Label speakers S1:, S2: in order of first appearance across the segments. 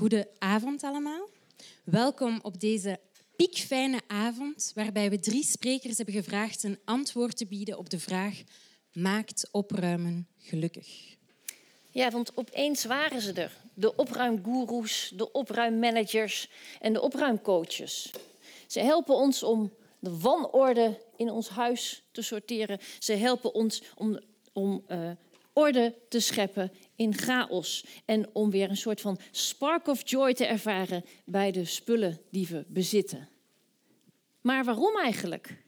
S1: Goedenavond allemaal. Welkom op deze piekfijne avond waarbij we drie sprekers hebben gevraagd een antwoord te bieden op de vraag maakt opruimen gelukkig?
S2: Ja, want opeens waren ze er. De opruimgoeroes, de opruimmanagers en de opruimcoaches. Ze helpen ons om de wanorde in ons huis te sorteren. Ze helpen ons om, om uh, orde te scheppen in chaos. En om weer een soort van spark of joy te ervaren bij de spullen die we bezitten. Maar waarom eigenlijk?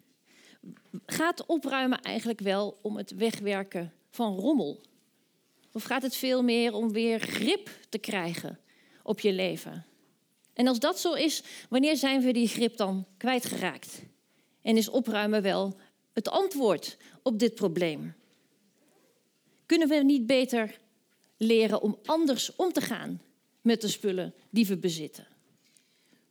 S2: Gaat opruimen eigenlijk wel om het wegwerken van rommel? Of gaat het veel meer om weer grip te krijgen op je leven? En als dat zo is, wanneer zijn we die grip dan kwijtgeraakt? En is opruimen wel het antwoord op dit probleem? Kunnen we niet beter leren om anders om te gaan met de spullen die we bezitten?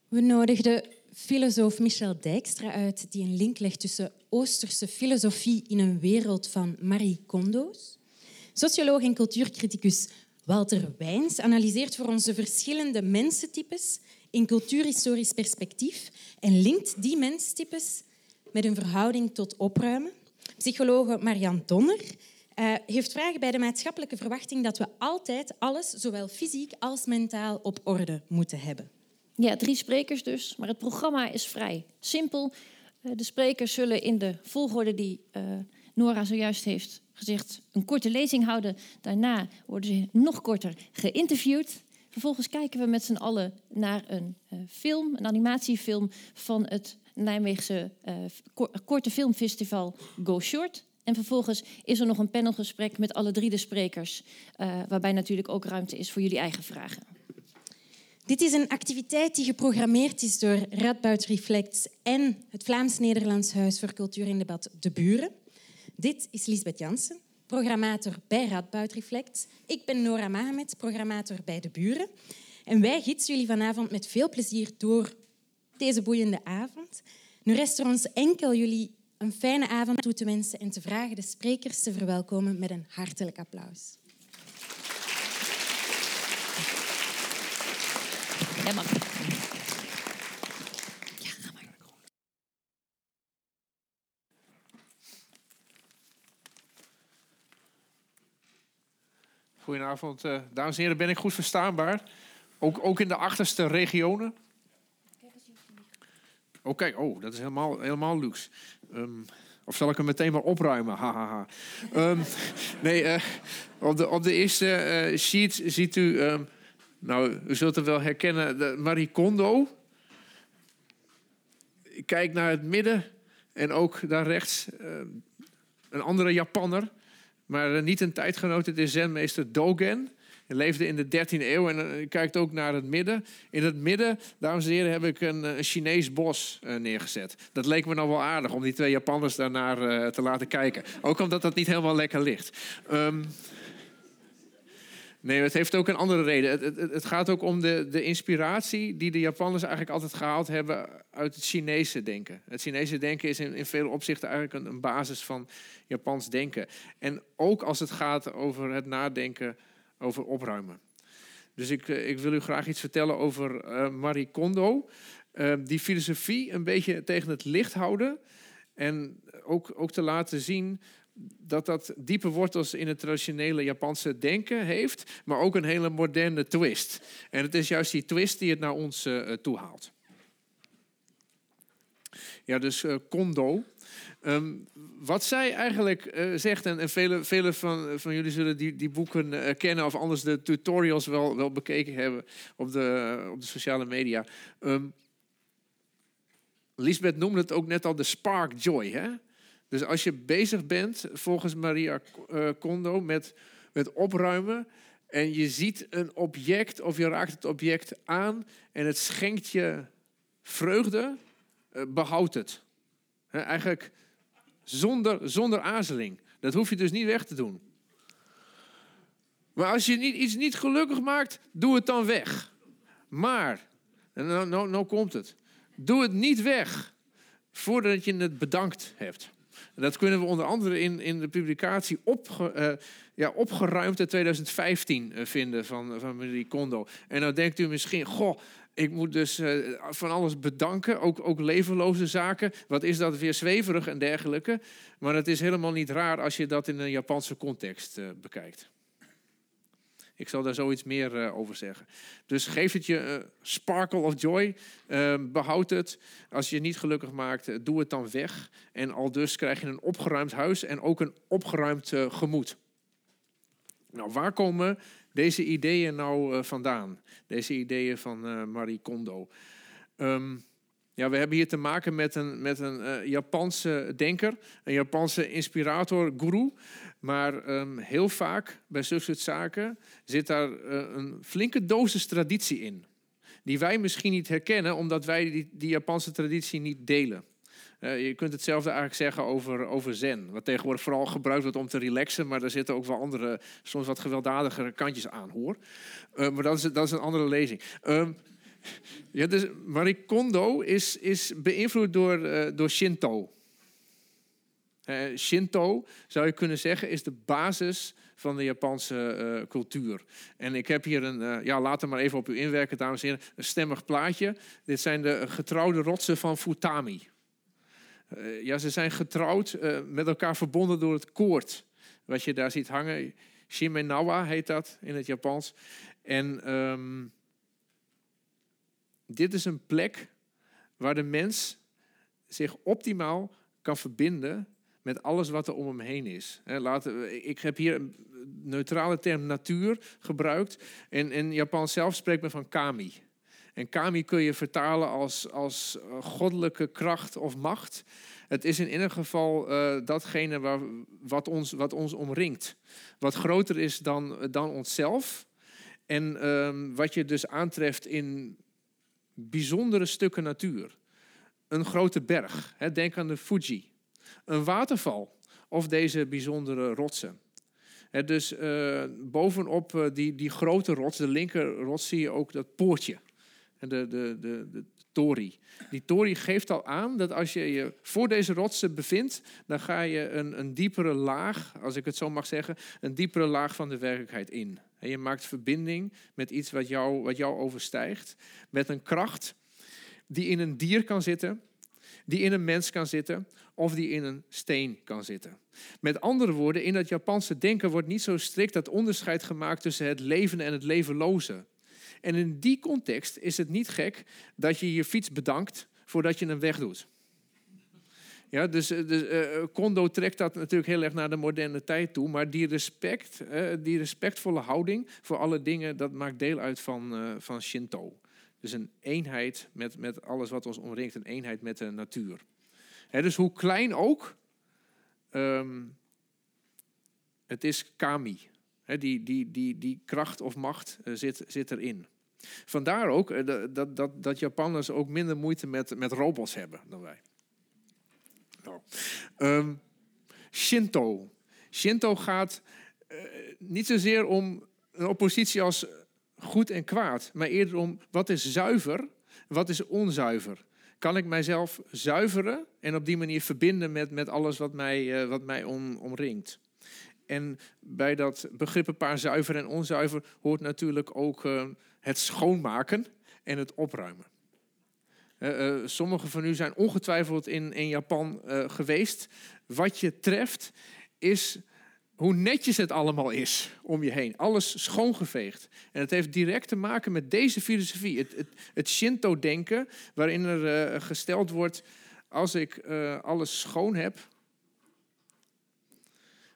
S1: We nodigden filosoof Michel Dijkstra uit, die een link legt tussen Oosterse filosofie in een wereld van Marie Kondo's. Socioloog en cultuurcriticus Walter Wijns analyseert voor ons de verschillende mensentypes in cultuurhistorisch perspectief en linkt die menstypes met een verhouding tot opruimen. Psychologe Marianne Donner uh, heeft vragen bij de maatschappelijke verwachting dat we altijd alles, zowel fysiek als mentaal, op orde moeten hebben.
S2: Ja, drie sprekers dus, maar het programma is vrij simpel. Uh, de sprekers zullen in de volgorde die uh, Nora zojuist heeft gezegd een korte lezing houden. Daarna worden ze nog korter geïnterviewd. Vervolgens kijken we met z'n allen naar een film, een animatiefilm van het Nijmeegse korte filmfestival Go Short. En vervolgens is er nog een panelgesprek met alle drie de sprekers, uh, waarbij natuurlijk ook ruimte is voor jullie eigen vragen.
S1: Dit is een activiteit die geprogrammeerd is door Radboud en het Vlaams-Nederlands Huis voor Cultuur in Debat De Buren. Dit is Lisbeth Jansen, programmator bij Radboud Reflects. Ik ben Nora Mahamed, programmator bij De Buren. En wij gidsen jullie vanavond met veel plezier door deze boeiende avond. Nu rest er ons enkel jullie een fijne avond toe te wensen en te vragen de sprekers te verwelkomen met een hartelijk applaus.
S2: Ja,
S3: maar. Goedenavond, uh, dames en heren. Ben ik goed verstaanbaar? Ook, ook in de achterste regionen? Oh, kijk, oh, dat is helemaal, helemaal luxe. Um, of zal ik hem meteen maar opruimen? Hahaha. um, nee, uh, op, de, op de eerste uh, sheet ziet u, um, nou, u zult het wel herkennen, de Marie Kondo. Ik kijk naar het midden en ook daar rechts een andere Japanner, maar niet een tijdgenoot, het is zenmeester Dogen. Leefde in de 13e eeuw en uh, kijkt ook naar het midden. In het midden, dames en heren, heb ik een, een Chinees bos uh, neergezet. Dat leek me nou wel aardig om die twee Japanners daarnaar te laten kijken. Ook omdat dat niet helemaal lekker ligt. Um, nee, het heeft ook een andere reden. Het, het, het, gaat ook om de, de inspiratie die de Japanners eigenlijk altijd gehaald hebben uit het Chinese denken. Het Chinese denken is in, in vele opzichten eigenlijk een, een basis van Japans denken. En ook als het gaat over het nadenken over opruimen. Dus ik, ik wil u graag iets vertellen over uh, Marie Kondo. Uh, die filosofie een beetje tegen het licht houden. En ook, ook te laten zien dat dat diepe wortels in het traditionele Japanse denken heeft. Maar ook een hele moderne twist. En het is juist die twist die het naar ons toe haalt. Ja, dus Kondo. Um, wat zij eigenlijk uh, zegt, en, en vele, vele van, van jullie zullen die, die boeken uh, kennen of anders de tutorials wel, wel bekeken hebben op de, op de sociale media. Um, Lisbeth noemde het ook net al de spark joy. Hè? Dus als je bezig bent, volgens Maria uh, Kondo, met, met opruimen. En je ziet een object of je raakt het object aan en het schenkt je vreugde, behoud het. Eigenlijk zonder, zonder aarzeling. Dat hoef je dus niet weg te doen. Maar als je iets niet gelukkig maakt, doe het dan weg. Maar, en nou, nou, nou komt het. Doe het niet weg voordat je het bedankt hebt. Dat kunnen we onder andere in, in de publicatie uh, ja, opgeruimd in 2015 vinden van, van Marie Kondo. En dan denkt u misschien, goh, ik moet dus uh, van alles bedanken, ook, ook levenloze zaken. Wat is dat weer zweverig en dergelijke. Maar het is helemaal niet raar als je dat in een Japanse context uh, bekijkt. Ik zal daar zoiets meer uh, over zeggen. Dus geef het je sparkle of joy. behoud het. Als je je niet gelukkig maakt, doe het dan weg. En al dus krijg je een opgeruimd huis en ook een opgeruimd gemoed. Nou, waar komen deze ideeën nou uh, vandaan? Deze ideeën van uh, Marie Kondo. Um, ja, we hebben hier te maken met een, met een uh, Japanse denker, een Japanse inspirator, guru. Maar um, heel vaak bij zulke soort zaken zit daar een flinke dosis traditie in. Die wij misschien niet herkennen, omdat wij die, die Japanse traditie niet delen. Uh, je kunt hetzelfde eigenlijk zeggen over, over zen. Wat tegenwoordig vooral gebruikt wordt om te relaxen. Maar daar zitten ook wel andere, soms wat gewelddadigere kantjes aan hoor. Uh, maar dat is, dat is een andere lezing. Uh, ja, dus Kondo is, is beïnvloed door, door Shinto. Shinto, zou je kunnen zeggen, is de basis van de Japanse cultuur. En ik heb hier een, ja, laat er maar even op u inwerken, dames en heren, een stemmig plaatje. Dit zijn de getrouwde rotsen van Futami. Uh, ja, ze zijn getrouwd, uh, met elkaar verbonden door het koord. Wat je daar ziet hangen. Shimenawa heet dat in het Japans. En um, dit is een plek waar de mens zich optimaal kan verbinden met alles wat er om hem heen is. Ik heb hier een neutrale term natuur gebruikt. En in Japan zelf spreekt men van kami. En kami kun je vertalen als, als eh, goddelijke kracht of macht. Het is in ieder geval uh, datgene waar, wat, ons, wat ons omringt. Wat groter is dan, dan onszelf. En uh, wat je dus aantreft in bijzondere stukken natuur. Een grote berg, hè, denk aan de Fuji. Een waterval of deze bijzondere rotsen. Dus uh, bovenop die, die grote rots, de linker rots, zie je ook dat poortje de, de, de, de tori. Die tori geeft al aan dat als je je voor deze rotsen bevindt, dan ga je een, een diepere laag, als ik het zo mag zeggen, een diepere laag van de werkelijkheid in. En je maakt verbinding met iets wat jou, wat jou overstijgt, met een kracht die in een dier kan zitten, die in een mens kan zitten of die in een steen kan zitten. Met andere woorden, in het Japanse denken wordt niet zo strikt dat onderscheid gemaakt tussen het leven en het levenloze. En in die context is het niet gek dat je je fiets bedankt voordat je hem wegdoet. Ja, dus, eh, dus uh, Kondo trekt dat natuurlijk heel erg naar de moderne tijd toe. Maar die respect, die respectvolle houding voor alle dingen, dat maakt deel uit van, van Shinto. Dus een eenheid met, met alles wat ons omringt, een eenheid met de natuur. Dus hoe klein ook, um, het is kami. Die, die, die, die kracht of macht zit, zit erin. Vandaar ook eh, dat, dat, dat Japanners ook minder moeite met, met robots hebben dan wij. Nou. Um, Shinto. Shinto gaat uh, niet zozeer om een oppositie als goed en kwaad, maar eerder om wat is zuiver, wat is onzuiver. Kan ik mijzelf zuiveren en op die manier verbinden met, met alles wat mij, uh, wat mij om, omringt? En bij dat begrippenpaar zuiver en onzuiver hoort natuurlijk ook uh, het schoonmaken en het opruimen. Uh, uh, sommigen van u zijn ongetwijfeld in, Japan uh, geweest. Wat je treft is hoe netjes het allemaal is om je heen. Alles schoongeveegd. En het heeft direct te maken met deze filosofie. Het, het, het Shinto-denken, waarin er gesteld wordt... als ik alles schoon heb,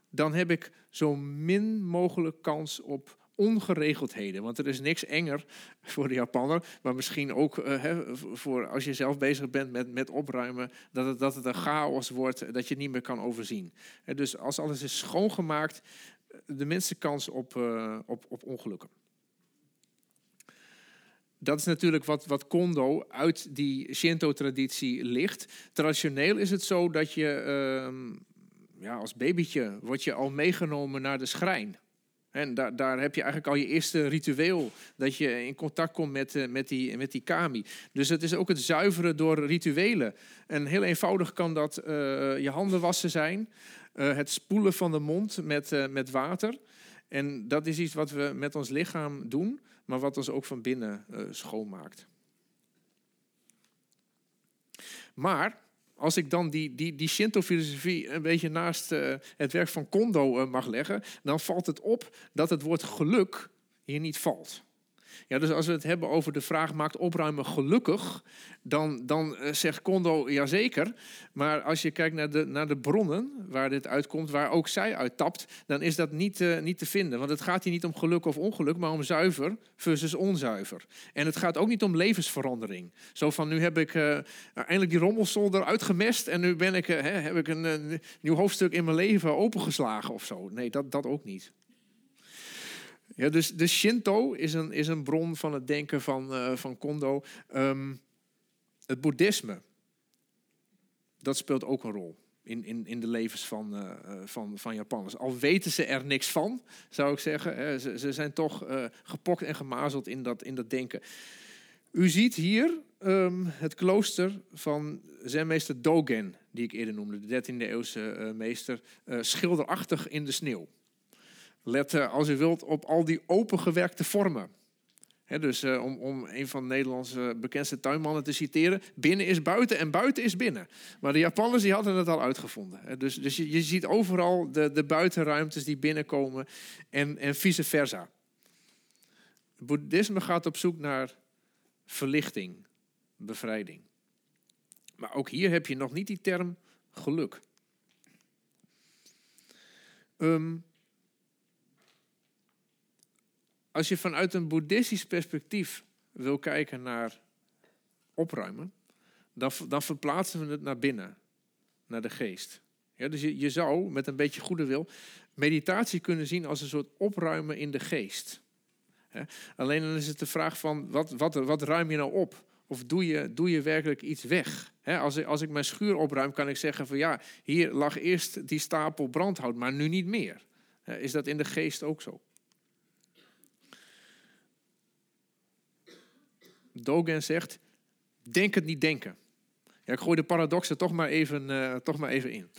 S3: dan heb ik zo min mogelijk kans op ongeregeldheden. Want er is niks enger voor de Japanner, maar misschien ook uh, voor als je zelf bezig bent met, met opruimen, dat het, dat het een chaos wordt dat je niet meer kan overzien. dus als alles is schoongemaakt, de minste kans op, op, op ongelukken. Dat is natuurlijk wat, wat Kondo uit die Shinto-traditie ligt. Traditioneel is het zo dat je uh, ja, als babytje word je al meegenomen naar de schrijn En daar, daar heb je eigenlijk al je eerste ritueel, dat je in contact komt met, eh, met, die, met die kami. Dus het is ook het zuiveren door rituelen. En heel eenvoudig kan dat eh, je handen wassen zijn, uh, het spoelen van de mond met, met water. En dat is iets wat we met ons lichaam doen, maar wat ons ook van binnen schoonmaakt. Maar als ik dan die, die, die Shinto-filosofie een beetje naast uh, het werk van Kondo uh, mag leggen, dan valt het op dat het woord geluk hier niet valt. Ja, dus als we het hebben over de vraag, maakt opruimen gelukkig? Dan, dan uh, zegt Kondo, jazeker. Maar als je kijkt naar de, naar de bronnen waar dit uitkomt, waar ook zij uittapt, dan is dat niet, uh, niet te vinden. Want het gaat hier niet om geluk of ongeluk, maar om zuiver versus onzuiver. En het gaat ook niet om levensverandering. Zo van, nu heb ik uh, eindelijk die rommelzolder uitgemest en nu ben ik, heb ik een, een nieuw hoofdstuk in mijn leven opengeslagen of zo. Nee, dat, dat ook niet. Ja, dus de Shinto is een, is een bron van het denken van, uh, van Kondo. Um, het boeddhisme, dat speelt ook een rol in, in, in de levens van, uh, van, van Japanners. Al weten ze er niks van, zou ik zeggen. Hè, ze, ze zijn toch uh, gepokt en gemazeld in dat, in dat denken. U ziet hier um, het klooster van zenmeester Dogen, die ik eerder noemde, de 13e eeuwse meester, schilderachtig in de sneeuw. Let, uh, als u wilt, op al die opengewerkte vormen. Dus uh, om, om een van de Nederlandse bekendste tuinmannen te citeren: binnen is buiten en buiten is binnen. Maar de Japanners die hadden het al uitgevonden. Dus dus je, je, ziet overal de, de buitenruimtes die binnenkomen en, en vice versa. Boeddhisme gaat op zoek naar verlichting, bevrijding. Maar ook hier heb je nog niet die term geluk. Um, Als je vanuit een boeddhistisch perspectief wil kijken naar opruimen, dan, dan verplaatsen we het naar binnen, naar de geest. Ja, dus je, je zou met een beetje goede wil meditatie kunnen zien als een soort opruimen in de geest. Alleen dan is het de vraag van wat, wat, wat ruim je nou op? Of doe je, doe je werkelijk iets weg? als, ik, als ik mijn schuur opruim, kan ik zeggen van ja, hier lag eerst die stapel brandhout, maar nu niet meer. is dat in de geest ook zo? Dogen zegt, denk het niet denken. Ja, ik gooi de paradoxen toch maar even, uh, toch maar even in.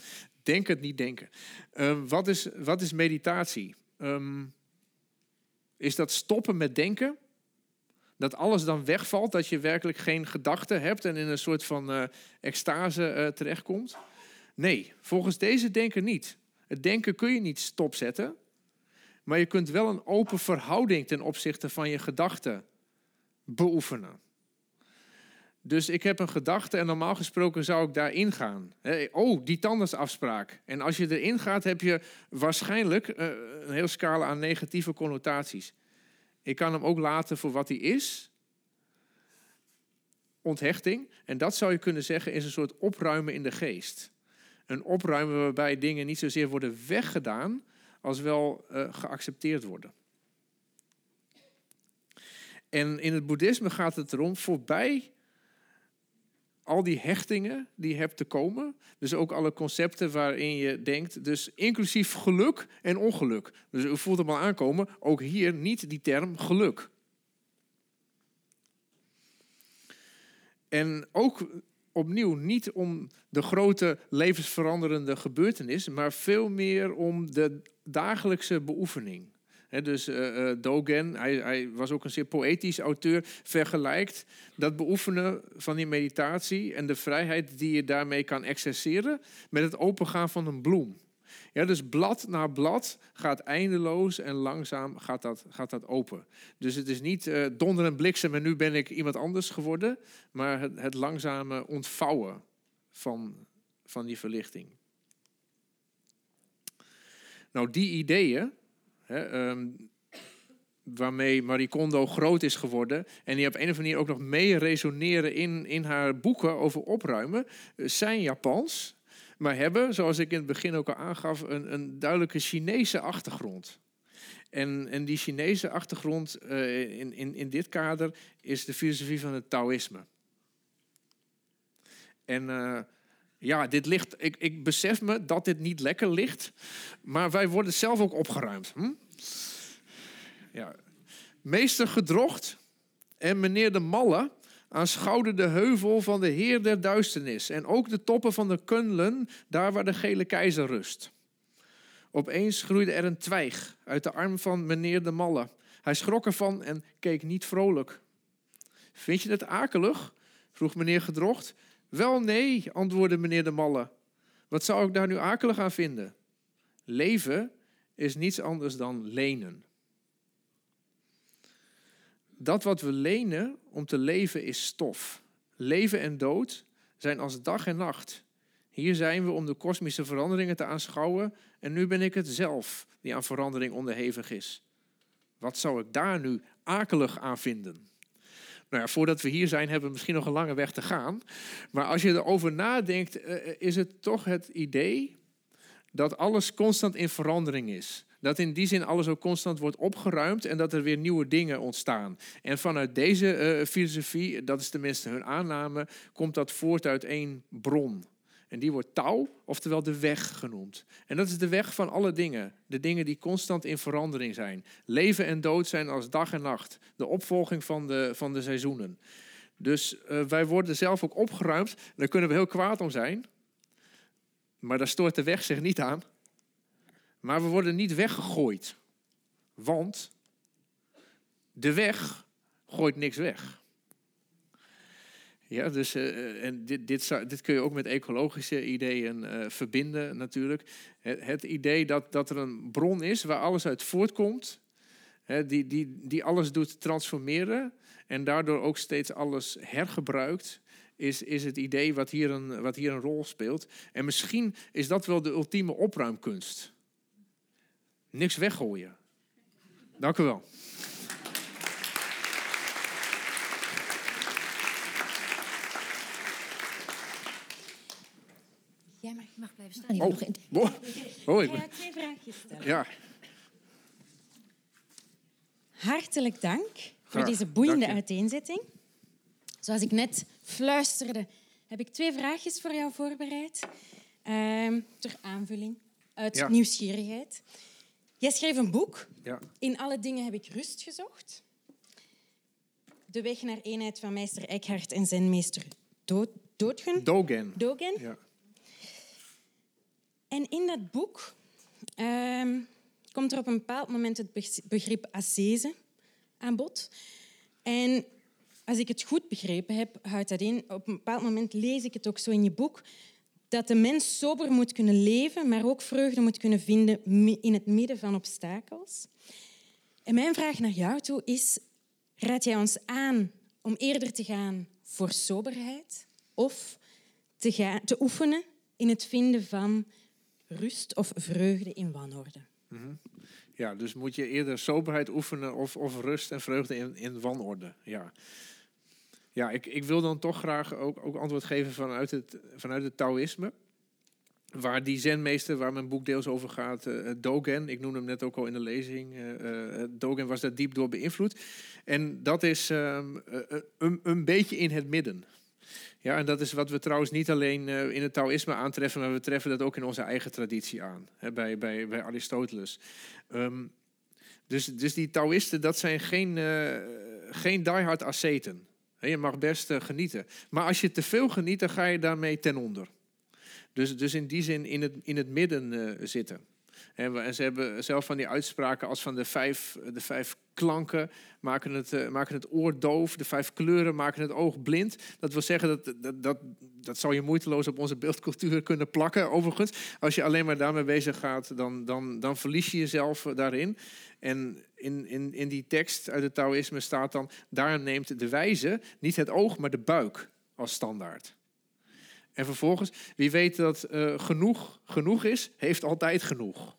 S3: Denk het niet denken. Um, wat, is, wat is meditatie? Um, is dat stoppen met denken? Dat alles dan wegvalt, dat je werkelijk geen gedachten hebt en in een soort van uh, extase terechtkomt? Nee, volgens deze denken niet. Het denken kun je niet stopzetten, maar je kunt wel een open verhouding ten opzichte van je gedachten beoefenen. Dus ik heb een gedachte en normaal gesproken zou ik daarin gaan. Oh, die tandartsafspraak. En als je erin gaat, heb je waarschijnlijk eh, een hele scala aan negatieve connotaties. Ik kan hem ook laten voor wat hij is. Onthechting. En dat zou je kunnen zeggen is een soort opruimen in de geest. Een opruimen waarbij dingen niet zozeer worden weggedaan, als wel uh, geaccepteerd worden. En in het boeddhisme gaat het erom voorbij al die hechtingen die je hebt te komen. Dus ook alle concepten waarin je denkt. Dus inclusief geluk en ongeluk. Dus u voelt hem al aankomen. Ook hier niet die term geluk. En ook opnieuw niet om de grote levensveranderende gebeurtenis, maar veel meer om de dagelijkse beoefening dus uh, Dogen, hij, hij, was ook een zeer poëtisch auteur, vergelijkt dat beoefenen van die meditatie en de vrijheid die je daarmee kan exerceren met het opengaan van een bloem. Ja, dus blad na blad gaat eindeloos en langzaam gaat dat, gaat dat open. Dus het is niet uh, donder en bliksem en nu ben ik iemand anders geworden, maar het, het langzame ontvouwen van, van die verlichting. Nou, die ideeën, Um, waarmee Marie Kondo groot is geworden. En die op een of andere manier ook nog mee resoneren in, in haar boeken over opruimen. Eh, zijn Japans, maar hebben, zoals ik in het begin ook al aangaf, een, een duidelijke Chinese achtergrond. En, en die Chinese achtergrond uh, in, in, in dit kader is de filosofie van het Taoïsme. En uh, ja, dit ligt, ik, ik besef me dat dit niet lekker ligt, maar wij worden zelf ook opgeruimd. Hm? Ja. Meester Gedrocht en meneer de Malle aanschouwden de heuvel van de Heer der Duisternis en ook de toppen van de Kunlen, daar waar de gele keizer rust. Opeens groeide er een twijg uit de arm van meneer de Malle. Hij schrok ervan en keek niet vrolijk. Vind je het akelig? vroeg meneer Gedrocht. Wel nee, antwoordde meneer de Malle. Wat zou ik daar nu akelig aan vinden? Leven is niets anders dan lenen. Dat wat we lenen om te leven is stof. Leven en dood zijn als dag en nacht. Hier zijn we om de kosmische veranderingen te aanschouwen en nu ben ik het zelf die aan verandering onderhevig is. Wat zou ik daar nu akelig aan vinden? Nou ja, voordat we hier zijn, hebben we misschien nog een lange weg te gaan. Maar als je erover nadenkt, eh, is het toch het idee dat alles constant in verandering is. Dat in die zin alles ook constant wordt opgeruimd en dat er weer nieuwe dingen ontstaan. En vanuit deze uh, filosofie, dat is tenminste hun aanname, komt dat voort uit één bron. En die wordt touw, oftewel de weg genoemd. En dat is de weg van alle dingen. De dingen die constant in verandering zijn. Leven en dood zijn als dag en nacht. De opvolging van de, van de seizoenen. Dus uh, wij worden zelf ook opgeruimd. Daar kunnen we heel kwaad om zijn. Maar daar stoort de weg zich niet aan. Maar we worden niet weggegooid. Want de weg gooit niks weg. Ja, dus uh, en dit, dit, dit, kun je ook met ecologische ideeën uh, verbinden natuurlijk. Het, het, idee dat, dat er een bron is waar alles uit voortkomt, hè, die, die, die alles doet transformeren en daardoor ook steeds alles hergebruikt, is, is het idee wat hier, een, wat hier een rol speelt. En misschien is dat wel de ultieme opruimkunst. Niks weggooien. Dank u wel.
S2: Mag, blijven staan.
S3: Oh,
S2: nog in.
S3: oh, oh, ik ben-
S1: twee vraagjes stellen.
S3: ja,
S1: Hartelijk dank voor deze boeiende uiteenzetting. Zoals ik net fluisterde, heb ik twee vraagjes voor jou voorbereid. Ehm, ter aanvulling, uit
S3: Ja.
S1: nieuwsgierigheid. Jij schreef een boek.
S3: ja.
S1: In alle dingen heb ik rust gezocht. De weg naar eenheid van meester Eckhart en zijn meester Do Doodgen.
S3: Dogen.
S1: Dogen.
S3: Ja.
S1: En in dat boek ehm, komt er op een bepaald moment het beg- begrip ascese aan bod. En als ik het goed begrepen heb, houdt dat in, op een bepaald moment lees ik het ook zo in je boek, dat de mens sober moet kunnen leven, maar ook vreugde moet kunnen vinden in het midden van obstakels. En mijn vraag naar jou toe is, raad jij ons aan om eerder te gaan voor soberheid of te, gaan, te oefenen in het vinden van rust of vreugde in wanorde?
S3: Ja, dus moet je eerder soberheid oefenen of, of rust en vreugde in, in wanorde. Ja, ja ik, ik wil dan toch graag ook, ook antwoord geven vanuit het, vanuit het Taoïsme. Waar die zenmeester, waar mijn boek deels over gaat, eh, Dogen, ik noemde hem net ook al in de lezing, eh, Dogen was daar diep door beïnvloed. En dat is ehm, eh, eh, een, een beetje in het midden. Ja, en dat is wat we trouwens niet alleen eh, in het Taoïsme aantreffen, maar we treffen dat ook in onze eigen traditie aan, hè, bij, bij, bij Aristoteles. Ehm, dus, dus die Taoïsten, dat zijn geen, eh geen diehard asceten. Je mag best eh, genieten. Maar als je te veel geniet, dan ga je daarmee ten onder. Dus, dus in die zin in het, in het midden zitten. En, ze hebben zelf van die uitspraken als van de vijf, de vijf klanken maken het, eh, maken het oor doof, de vijf kleuren maken het oog blind. Dat wil zeggen, dat, dat, dat, dat zou je moeiteloos op onze beeldcultuur kunnen plakken, overigens. Als je alleen maar daarmee bezig gaat, dan, dan, dan verlies je jezelf eh, daarin. En in, in, in die tekst uit het Taoïsme staat dan, daar neemt de wijze niet het oog, maar de buik als standaard. En vervolgens, wie weet dat eh, genoeg genoeg is, heeft altijd genoeg.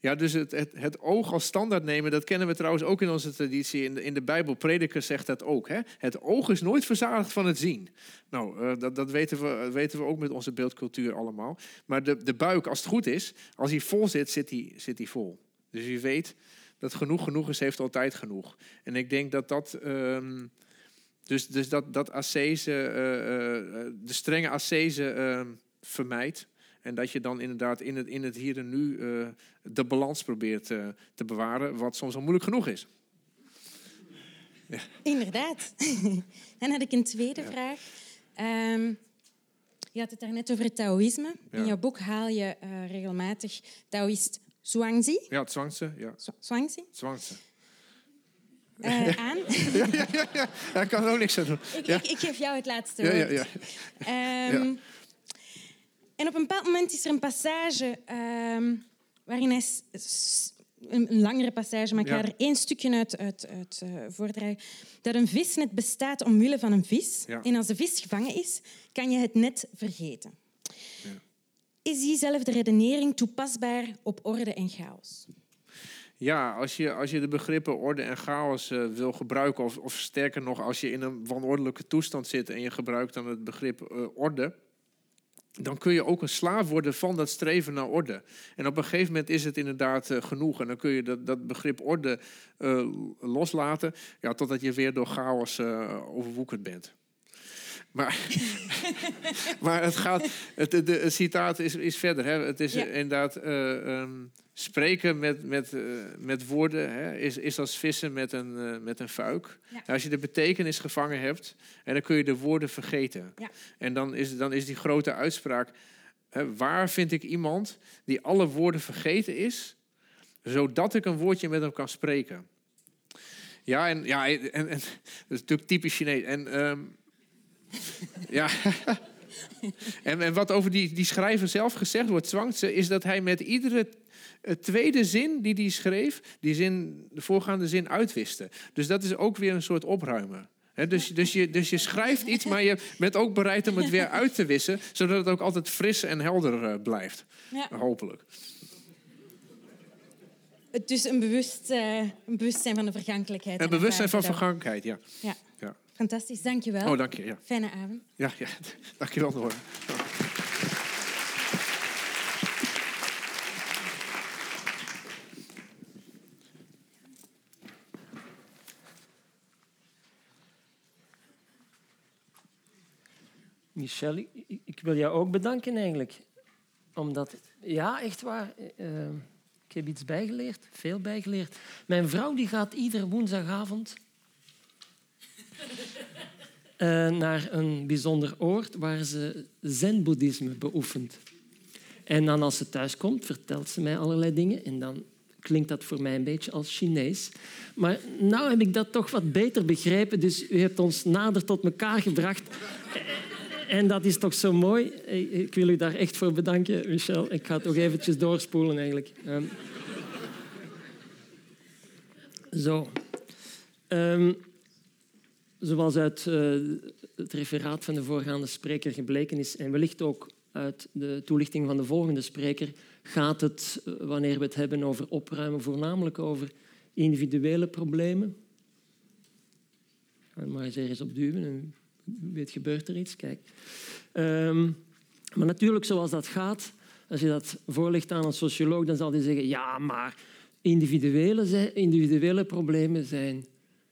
S3: Ja, dus het, het, oog als standaard nemen, dat kennen we trouwens ook in onze traditie. In de, in de Bijbel, prediker zegt dat ook. Hè? Het oog is nooit verzadigd van het zien. Nou, eh, dat, dat weten, we, weten we ook met onze beeldcultuur allemaal. Maar de, de buik, als het goed is, als hij vol zit, zit hij, zit hij vol. Dus wie weet dat genoeg genoeg is, heeft altijd genoeg. En ik denk dat dat... ehm, dus, dus dat, dat ascese, eh, eh, de strenge ascese ehm, vermijdt. En dat je dan inderdaad in het, in het hier en nu de balans probeert te bewaren, wat soms al moeilijk genoeg is.
S1: Ja. Inderdaad. Dan had ik een tweede ja. vraag. Um, je had het daarnet over het Taoïsme. Ja. In jouw boek haal je uh, regelmatig Taoïst Zhuangzi.
S3: Ja, Zhuangzi. Ja.
S1: Zhuangzi?
S3: Zhuangzi.
S1: Uh, aan.
S3: ja, ja, ja, ja. Daar kan er ook niks aan doen.
S1: Ik, ik, ik, geef jou het laatste woord.
S3: Ja,
S1: ja. Um, en op een bepaald moment is er een passage um, waarin hij... Een, een langere passage, maar ik ga er één stukje uit, uit, uit uh, voordragen. Dat een visnet bestaat omwille van een vis. En als de vis gevangen is, kan je het net vergeten. Is diezelfde redenering toepasbaar op orde en chaos?
S3: Ja, als je, als je de begrippen orde en chaos uh, wil gebruiken, of, of sterker nog, als je in een wanordelijke toestand zit en je gebruikt dan het begrip uh, orde, dan kun je ook een slaaf worden van dat streven naar orde. En op een gegeven moment is het inderdaad uh, genoeg. En dan kun je dat, dat begrip orde loslaten, ja, totdat je weer door chaos overwoekerd bent. Maar, maar het, gaat, het, de, het citaat is, is verder. Hè. Het is ja. inderdaad um, spreken met, met, uh, met woorden hè, is, is als vissen met een, uh, met een fuik. Ja. Als je de betekenis gevangen hebt, en dan kun je de woorden vergeten.
S1: Ja.
S3: En dan is, dan is die grote uitspraak: hè, waar vind ik iemand die alle woorden vergeten is, zodat ik een woordje met hem kan spreken? Ja, en, ja, en, en dat is natuurlijk typisch Chinees. En. Um, ja. en, en wat over die, die schrijver zelf gezegd wordt, Zwangse, is dat hij met iedere tweede zin die hij schreef, die zin, de voorgaande zin uitwiste. Dus dat is ook weer een soort opruimen. He, dus, dus, je, dus je schrijft iets, maar je bent ook bereid om het weer uit te wissen, zodat het ook altijd fris en helder uh, blijft.
S1: Ja.
S3: Hopelijk.
S1: Dus een, bewust, uh, een bewustzijn van de vergankelijkheid.
S3: Een bewustzijn van vergankelijkheid, ja.
S1: ja.
S3: ja.
S1: Fantastisch, dankjewel.
S3: Oh, dank je. Ja.
S1: Fijne avond.
S3: Ja, ja. dankjewel, Noor.
S4: Michel, ik, ik, wil jou ook bedanken eigenlijk. Omdat, ja, echt waar, uh, ik heb iets bijgeleerd, veel bijgeleerd. Mijn vrouw die gaat iedere woensdagavond uh, naar een bijzonder oord waar ze zen-boeddhisme beoefent. En dan als ze thuis komt, vertelt ze mij allerlei dingen en dan klinkt dat voor mij een beetje als Chinees. Maar nu heb ik dat toch wat beter begrepen, dus u hebt ons nader tot elkaar gebracht. En dat is toch zo mooi. Ik wil u daar echt voor bedanken, Michel. Ik ga toch eventjes doorspoelen eigenlijk. Um, zo. Um, zoals uit uh, het referaat van de voorgaande spreker gebleken is, en wellicht ook uit de toelichting van de volgende spreker, gaat het, uh, wanneer we het hebben over opruimen, voornamelijk over individuele problemen. Ga maar eens ergens op duwen en weet, gebeurt er iets. Kijk. Um, maar natuurlijk, zoals dat gaat, als je dat voorlegt aan een socioloog, dan zal hij zeggen, ja, maar individuele, individuele problemen zijn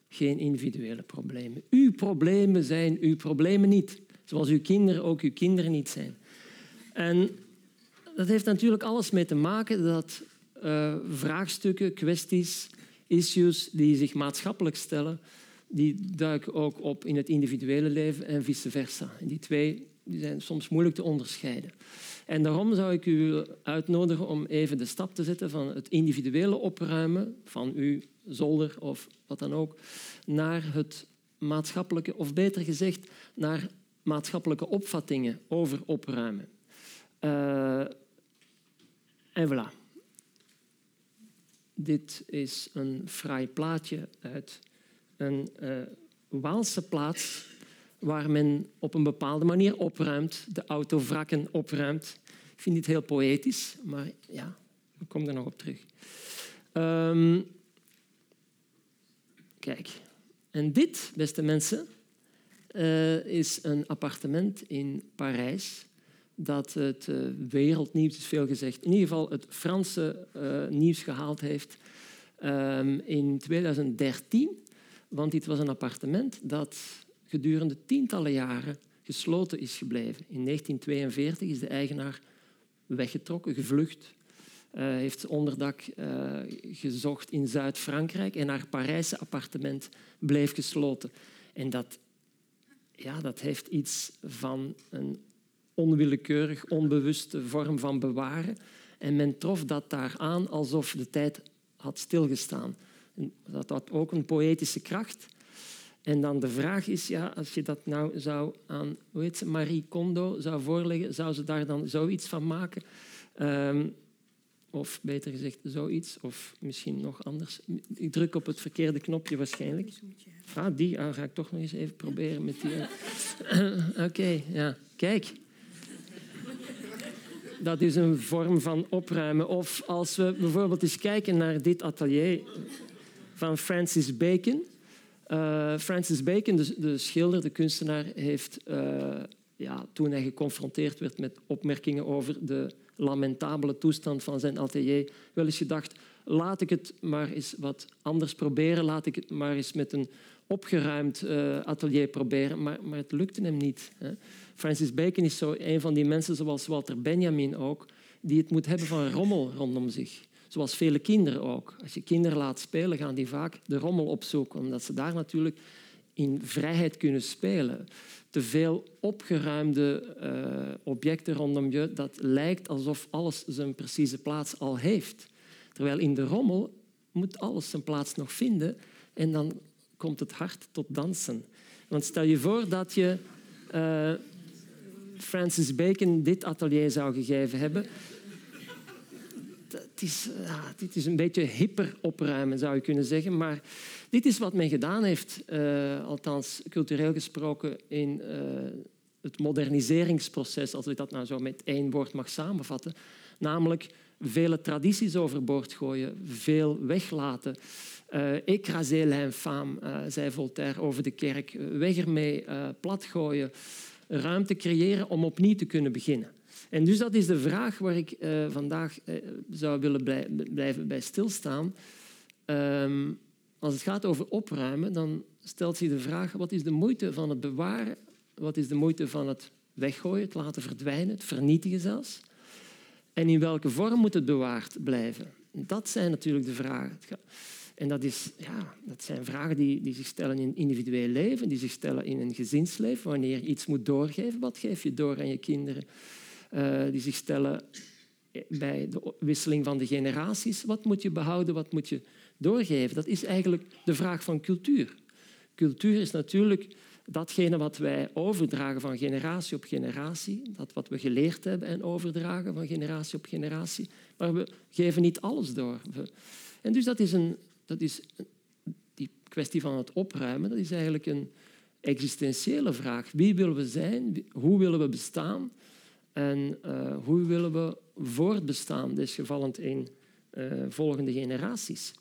S4: geen individuele problemen. Uw problemen zijn uw problemen niet. Zoals uw kinderen ook uw kinderen niet zijn. En dat heeft natuurlijk alles mee te maken dat uh, vraagstukken, kwesties, issues die zich maatschappelijk stellen, die duiken ook op in het individuele leven en vice versa. En die twee die zijn soms moeilijk te onderscheiden. En daarom zou ik u uitnodigen om even de stap te zetten van het individuele opruimen van uw zolder of wat dan ook, naar het maatschappelijke, of beter gezegd, naar maatschappelijke opvattingen over opruimen. Uh, en voilà. Dit is een fraai plaatje uit een uh, Waalse plaats waar men op een bepaalde manier opruimt, de autovrakken opruimt. Ik vind dit heel poëtisch, maar ja, ik kom er nog op terug. Um, kijk, en dit, beste mensen, uh, is een appartement in Parijs dat het uh, wereldnieuws, is veel gezegd, in ieder geval het Franse nieuws gehaald heeft um, in 2013. Want dit was een appartement dat gedurende tientallen jaren gesloten is gebleven. In 1942 is de eigenaar weggetrokken, gevlucht. Uh, heeft onderdak uh, gezocht in Zuid-Frankrijk en haar Parijse appartement bleef gesloten. En dat, ja, dat heeft iets van een onwillekeurig, onbewuste vorm van bewaren. En men trof dat daar aan alsof de tijd had stilgestaan. Dat had ook een poëtische kracht. En dan de vraag is, ja, als je dat nou zou aan hoe heet ze, Marie Kondo zou voorleggen, zou ze daar dan zoiets van maken? Um, of beter gezegd, zoiets. Of misschien nog anders. Ik druk op het verkeerde knopje waarschijnlijk. Ah, die ah, ga ik toch nog eens even proberen met die. Oké, ja. Kijk. Dat is een vorm van opruimen. Of als we bijvoorbeeld eens kijken naar dit atelier van Francis Bacon. Uh, Francis Bacon, de, de, schilder, de kunstenaar, heeft uh, ja, toen hij geconfronteerd werd met opmerkingen over de lamentabele toestand van zijn atelier, wel eens gedacht, laat ik het maar eens wat anders proberen, laat ik het maar eens met een opgeruimd uh, atelier proberen, maar, maar het lukte hem niet. Hè. Francis Bacon is zo een van die mensen, zoals Walter Benjamin ook, die het moet hebben van rommel rondom zich. Zoals vele kinderen ook. Als je kinderen laat spelen, gaan die vaak de rommel opzoeken, omdat ze daar natuurlijk in vrijheid kunnen spelen. Te veel opgeruimde uh, objecten rondom je, dat lijkt alsof alles zijn precieze plaats al heeft. Terwijl in de rommel moet alles zijn plaats nog vinden en dan komt het hart tot dansen. Want stel je voor dat je uh, Francis Bacon dit atelier zou gegeven hebben het is, dit is een beetje hyper opruimen, zou je kunnen zeggen. Maar dit is wat men gedaan heeft, uh, althans cultureel gesproken, in uh, het moderniseringsproces, als ik dat nou zo met één woord mag samenvatten. Namelijk vele tradities overboord gooien, veel weglaten. Uh, écraser l'infâme, uh, zei Voltaire over de kerk. Weg ermee, uh, platgooien. Ruimte creëren om opnieuw te kunnen beginnen. En dus dat is de vraag waar ik uh, vandaag uh, zou willen blij, blijven bij stilstaan. Um, als het gaat over opruimen, dan stelt zich de vraag: wat is de moeite van het bewaren? Wat is de moeite van het weggooien, het laten verdwijnen, het vernietigen zelfs? En in welke vorm moet het bewaard blijven? Dat zijn natuurlijk de vragen. En dat, is, ja, dat zijn vragen die, die zich stellen in individueel leven, die zich stellen in een gezinsleven. Wanneer je iets moet doorgeven, wat geef je door aan je kinderen? Uh, die zich stellen bij de wisseling van de generaties. Wat moet je behouden, wat moet je doorgeven? Dat is eigenlijk de vraag van cultuur. Cultuur is natuurlijk datgene wat wij overdragen van generatie op generatie, dat wat we geleerd hebben en overdragen van generatie op generatie, maar we geven niet alles door. En dus dat is, een, dat is die kwestie van het opruimen, dat is eigenlijk een existentiële vraag. Wie willen we zijn? Hoe willen we bestaan? En uh, hoe willen we voortbestaan, desgevallend in uh, volgende generaties?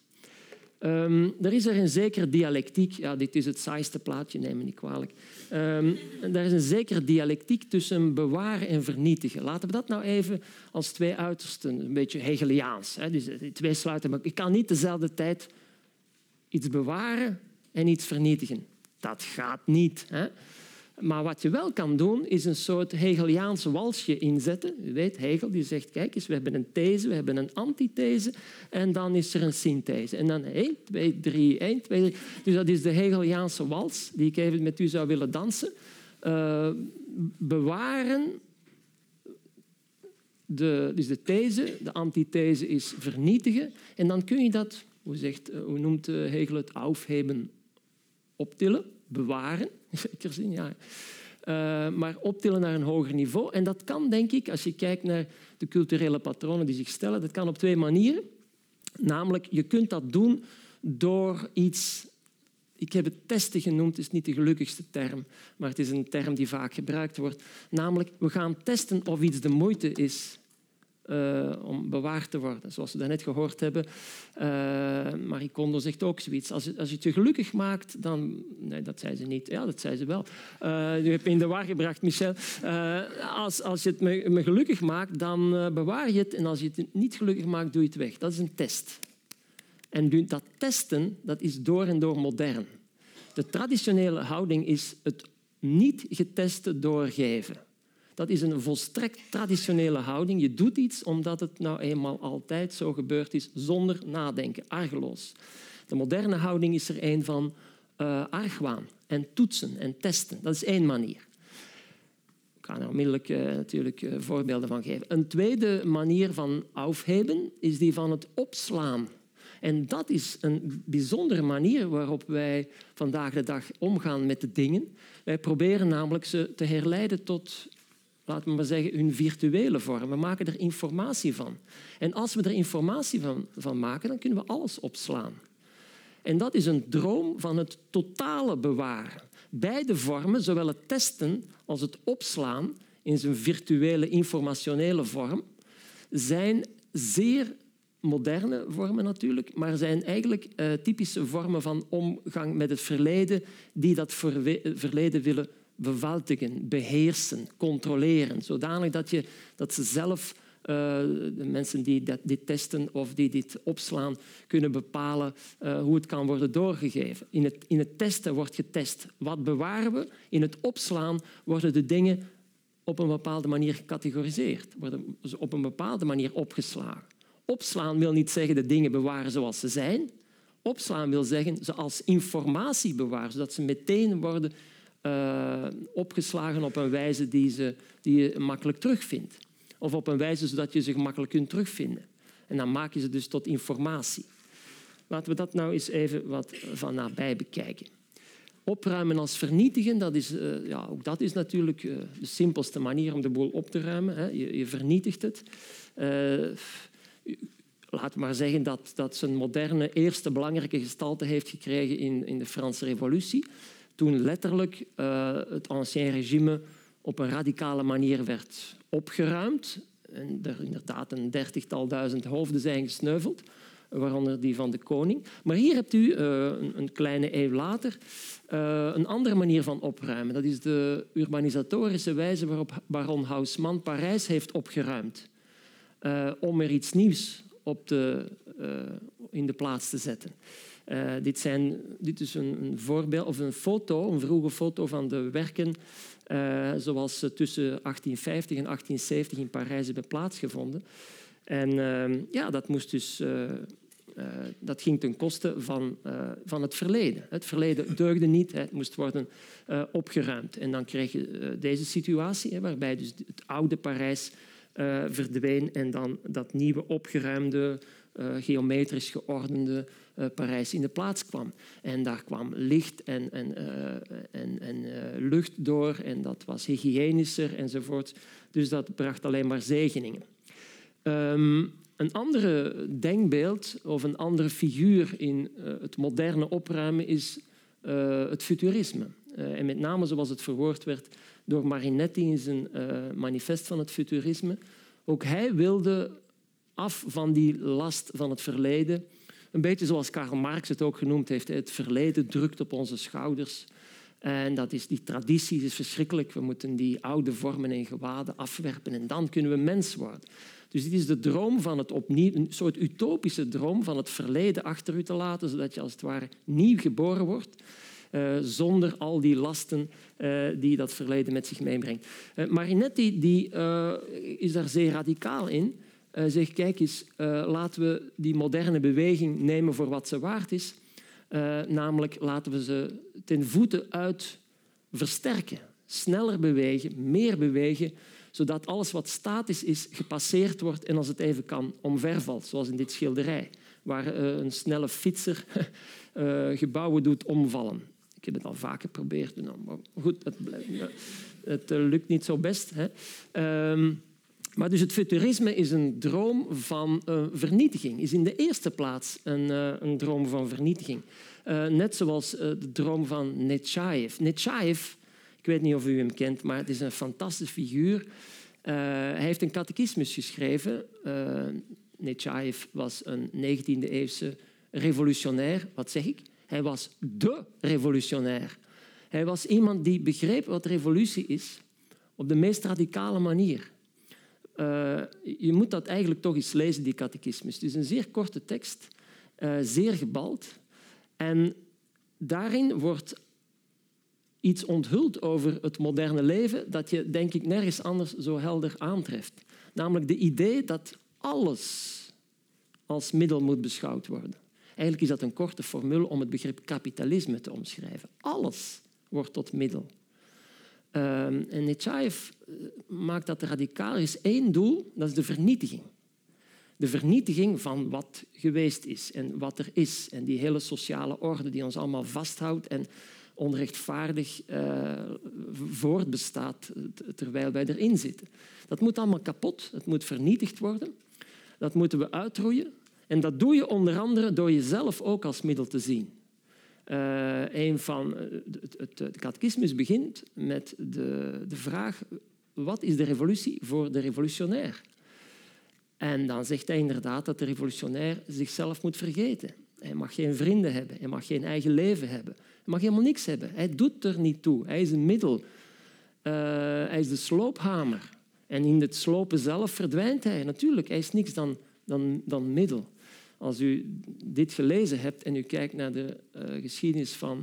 S4: Um, er is er een zekere dialectiek. Ja, dit is het saaiste plaatje, neem me niet kwalijk. Um, er is een zekere dialectiek tussen bewaren en vernietigen. Laten we dat nou even als twee uitersten, een beetje Hegeliaans. Hè? Dus die twee sluiten maar ik kan niet dezelfde tijd iets bewaren en iets vernietigen. Dat gaat niet. Hè? Maar wat je wel kan doen, is een soort Hegeliaanse walsje inzetten. U weet, Hegel die zegt, kijk eens, we hebben een these, we hebben een antithese en dan is er een synthese. En dan 1, 2, 3, 1, 2, 3. Dus dat is de Hegeliaanse wals die ik even met u zou willen dansen. Uh, bewaren, de, dus de these, de antithese is vernietigen. En dan kun je dat, hoe, zegt, eh, hoe noemt eh, Hegel het, aufheben, optillen bewaren, in zekere zin, ja. Uh, maar optillen naar een hoger niveau. En dat kan, denk ik, als je kijkt naar de culturele patronen die zich stellen, dat kan op twee manieren. Namelijk, je kunt dat doen door iets... Ik heb het testen genoemd, het is niet de gelukkigste term, maar het is een term die vaak gebruikt wordt. Namelijk, we gaan testen of iets de moeite is uh, om bewaard te worden. Zoals we daarnet gehoord hebben, uh, Marie Kondo zegt ook zoiets. Als, als je het je gelukkig maakt, dan... Nee, dat zei ze niet. Ja, dat zei ze wel. Uh, u hebt me in de war gebracht, Michel. als, als je het me, me gelukkig maakt, dan bewaar je het. En als je het niet gelukkig maakt, doe je het weg. Dat is een test. En dat testen, dat is door en door modern. De traditionele houding is het niet geteste doorgeven. Dat is een volstrekt traditionele houding. Je doet iets omdat het nou eenmaal altijd zo gebeurd is, zonder nadenken, argeloos. De moderne houding is er een van uh, argwaan en toetsen en testen. Dat is één manier. Ik ga er onmiddellijk uh, natuurlijk uh, voorbeelden van geven. Een tweede manier van aufheben is die van het opslaan. En dat is een bijzondere manier waarop wij vandaag de dag omgaan met de dingen. Wij proberen namelijk ze te herleiden tot, laten we maar zeggen, hun virtuele vorm. We maken er informatie van. En als we er informatie van, van maken, dan kunnen we alles opslaan. En dat is een droom van het totale bewaren. Beide vormen, zowel het testen als het opslaan in zijn virtuele informationele vorm, zijn zeer moderne vormen natuurlijk, maar zijn eigenlijk uh, typische vormen van omgang met het verleden die dat verleden willen bevaltigen, beheersen, controleren, zodanig dat, je, dat ze zelf uh, de mensen die dat, dit testen of die dit opslaan, kunnen bepalen uh, hoe het kan worden doorgegeven. In het, in het testen wordt getest. Wat bewaren we? In het opslaan worden de dingen op een bepaalde manier gecategoriseerd, worden ze op een bepaalde manier opgeslagen. Opslaan wil niet zeggen de dingen bewaren zoals ze zijn. Opslaan wil zeggen ze als informatie bewaren, zodat ze meteen worden uh, opgeslagen op een wijze die, ze, die je makkelijk terugvindt of op een wijze zodat je ze gemakkelijk kunt terugvinden. En dan maak je ze dus tot informatie. Laten we dat nou eens even wat van nabij bekijken. Opruimen als vernietigen, dat is, uh, ja, ook dat is natuurlijk uh, de simpelste manier om de boel op te ruimen. Hè. Je, je, vernietigt het. Uh, laat maar zeggen dat, dat zijn moderne eerste belangrijke gestalte heeft gekregen in, in de Franse Revolutie. Toen letterlijk het Ancien Regime op een radicale manier werd opgeruimd. En er inderdaad een dertigtal duizend hoofden zijn gesneuveld, waaronder die van de koning. Maar hier hebt u uh, een, kleine eeuw later uh, een andere manier van opruimen. Dat is de urbanisatorische wijze waarop baron Haussmann Parijs heeft opgeruimd. Om er iets nieuws op de, in de plaats te zetten. Uh, dit, zijn, dit is een, een, voorbeeld of een foto, een vroege foto van de werken uh, zoals ze tussen 1850 en 1870 in Parijs hebben plaatsgevonden. En uh, ja, dat, moest dus, uh, dat ging ten koste van, van het verleden. Het verleden deugde niet, het moest worden opgeruimd. En dan kreeg je deze situatie, waarbij dus het oude Parijs verdween en dan dat nieuwe opgeruimde, geometrisch geordende uh, Parijs in de plaats kwam. En daar kwam licht en, en, uh, en, en uh, lucht door en dat was hygiënischer enzovoort. Dus dat bracht alleen maar zegeningen. Um, een andere denkbeeld of een andere figuur in het moderne opruimen is het futurisme. en met name zoals het verwoord werd door Marinetti in zijn manifest van het futurisme. Ook hij wilde af van die last van het verleden een beetje zoals Karl Marx het ook genoemd heeft. Het verleden drukt op onze schouders. En dat is, die traditie is verschrikkelijk. We moeten die oude vormen en gewaden afwerpen en dan kunnen we mens worden. Dus dit is de droom van het opnieuw, een soort utopische droom van het verleden achter u te laten, zodat je als het ware nieuw geboren wordt. Uh, zonder al die lasten uh, die dat verleden met zich meebrengt. Uh, Marinetti die, is daar zeer radicaal in uh, zegt, kijk eens, uh, laten we die moderne beweging nemen voor wat ze waard is. Uh, namelijk laten we ze ten voeten uit versterken. Sneller bewegen, meer bewegen, zodat alles wat statisch is gepasseerd wordt en als het even kan omvervalt, zoals in dit schilderij, waar een snelle fietser gebouwen doet omvallen. Ik heb het al vaker geprobeerd, maar goed, het, lukt niet zo best. Hè. Uh, maar dus het futurisme is een droom van uh, vernietiging, is in de eerste plaats een, uh, een droom van vernietiging. Uh, net zoals de droom van Nechayev. Nechayev, ik weet niet of u hem kent, maar het is een fantastische figuur. hij heeft een catechismus geschreven. Nechayev was een 19e-eeuwse revolutionair. Wat zeg ik? Hij was de revolutionair. Hij was iemand die begreep wat revolutie is op de meest radicale manier. Uh, je moet dat eigenlijk toch eens lezen, die catechismus. Het is een zeer korte tekst, uh, zeer gebald. En daarin wordt iets onthult over het moderne leven dat je, denk ik, nergens anders zo helder aantreft. Namelijk de idee dat alles als middel moet beschouwd worden. Eigenlijk is dat een korte formule om het begrip kapitalisme te omschrijven. Alles wordt tot middel. Um, en Nechayev eh, maakt dat radicaal. Er is één doel, dat is de vernietiging. De vernietiging van wat geweest is en wat er is. En die hele sociale orde die ons allemaal vasthoudt en onrechtvaardig uh, voortbestaat terwijl wij erin zitten. Dat moet allemaal kapot, het moet vernietigd worden. Dat moeten we uitroeien. En dat doe je onder andere door jezelf ook als middel te zien. Uh, een van, eh, het, het, het catechismus begint met de, de vraag: wat is de revolutie voor de revolutionair? En dan zegt hij inderdaad dat de revolutionair zichzelf moet vergeten. Hij mag geen vrienden hebben, hij mag geen eigen leven hebben. Hij mag helemaal niks hebben. Hij doet er niet toe. Hij is een middel. Uh, hij is de sloophamer. En in het slopen zelf verdwijnt hij. Natuurlijk, hij is niks dan, dan, dan middel. Als u dit gelezen hebt en u kijkt naar de uh, geschiedenis van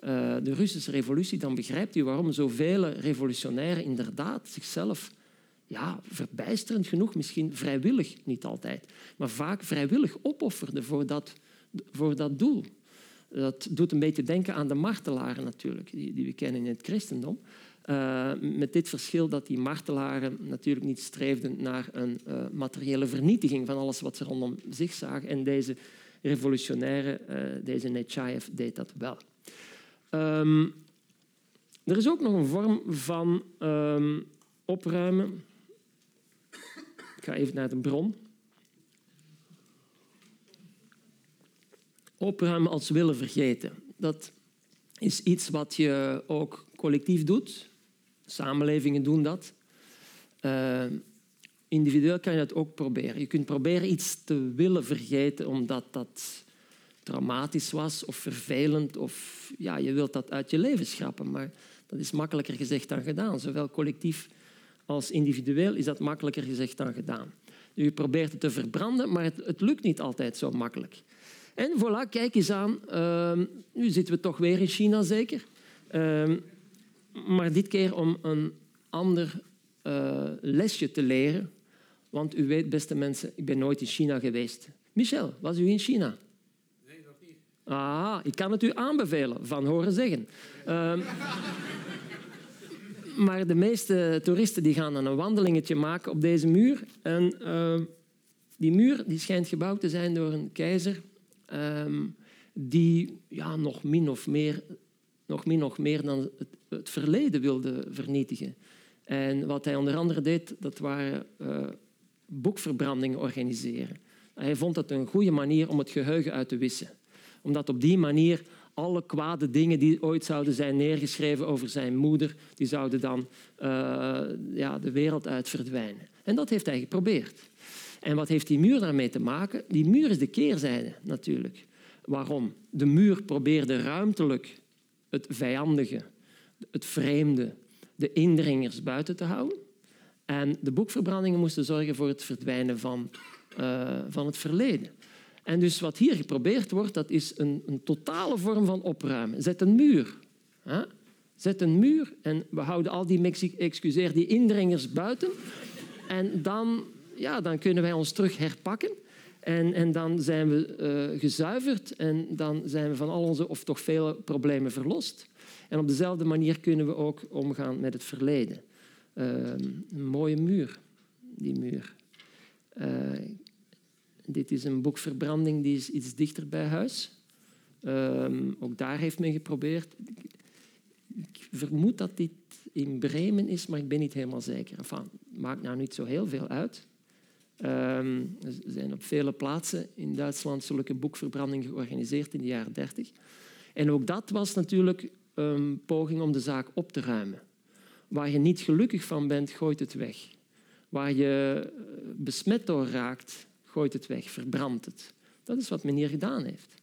S4: uh, de Russische revolutie, dan begrijpt u waarom zoveel revolutionairen inderdaad zichzelf ja, verbijsterend genoeg, misschien vrijwillig, niet altijd, maar vaak vrijwillig opofferden voor dat, voor dat doel. Dat doet een beetje denken aan de martelaren natuurlijk, die, die we kennen in het christendom. Uh, met dit verschil dat die martelaren natuurlijk niet streefden naar een uh, materiële vernietiging van alles wat ze rondom zich zagen. En deze revolutionaire, uh, deze Nechayev, deed dat wel. Um, er is ook nog een vorm van um, opruimen. Ik ga even naar de bron. Opruimen als willen vergeten. Dat is iets wat je ook collectief doet. Samenlevingen doen dat. Uh, individueel kan je dat ook proberen. Je kunt proberen iets te willen vergeten omdat dat traumatisch was of vervelend. Of ja, je wilt dat uit je leven schrappen. Maar dat is makkelijker gezegd dan gedaan. Zowel collectief als individueel is dat makkelijker gezegd dan gedaan. Je probeert het te verbranden, maar het, het lukt niet altijd zo makkelijk. En voilà, kijk eens aan. Uh, nu zitten we toch weer in China, zeker. Uh, maar dit keer om een ander uh, lesje te leren. Want u weet, beste mensen, ik ben nooit in China geweest. Michel, was u in China?
S3: Nee, nog niet.
S4: Ah, ik kan het u aanbevelen, van horen zeggen. Uh, maar de meeste toeristen die gaan een wandelingetje maken op deze muur. En uh, die muur die schijnt gebouwd te zijn door een keizer um, die ja, nog min of meer, nog min of meer dan het, het, verleden wilde vernietigen. En wat hij onder andere deed, dat waren uh, boekverbrandingen organiseren. Hij vond dat een goede manier om het geheugen uit te wissen. Omdat op die manier alle kwade dingen die ooit zouden zijn neergeschreven over zijn moeder, die zouden dan uh, ja, de wereld uit verdwijnen. En dat heeft hij geprobeerd. En wat heeft die muur daarmee te maken? Die muur is de keerzijde natuurlijk. Waarom? De muur probeerde ruimtelijk het vijandige, het vreemde, de indringers buiten te houden. En de boekverbrandingen moesten zorgen voor het verdwijnen van, uh, van het verleden. En dus wat hier geprobeerd wordt, dat is een, een totale vorm van opruimen. Zet een muur. Zet een muur en we houden al die, excuseer, die indringers buiten. En dan, ja, dan kunnen wij ons terug herpakken. En, en dan zijn we uh, gezuiverd en dan zijn we van al onze, of toch vele problemen verlost. En op dezelfde manier kunnen we ook omgaan met het verleden. Uh, een mooie muur, die muur. Uh, dit is een boekverbranding die is iets dichter bij huis. Um, ook daar heeft men geprobeerd. Ik vermoed dat dit in Bremen is, maar ik ben niet helemaal zeker. Enfin, maakt nou niet zo heel veel uit. Er zijn op vele plaatsen in Duitsland zulke boekverbrandingen georganiseerd in de jaren 30. En ook dat was natuurlijk een poging om de zaak op te ruimen. Waar je niet gelukkig van bent, gooit het weg. Waar je besmet door raakt, gooit het weg, verbrandt het. Dat is wat men hier gedaan heeft.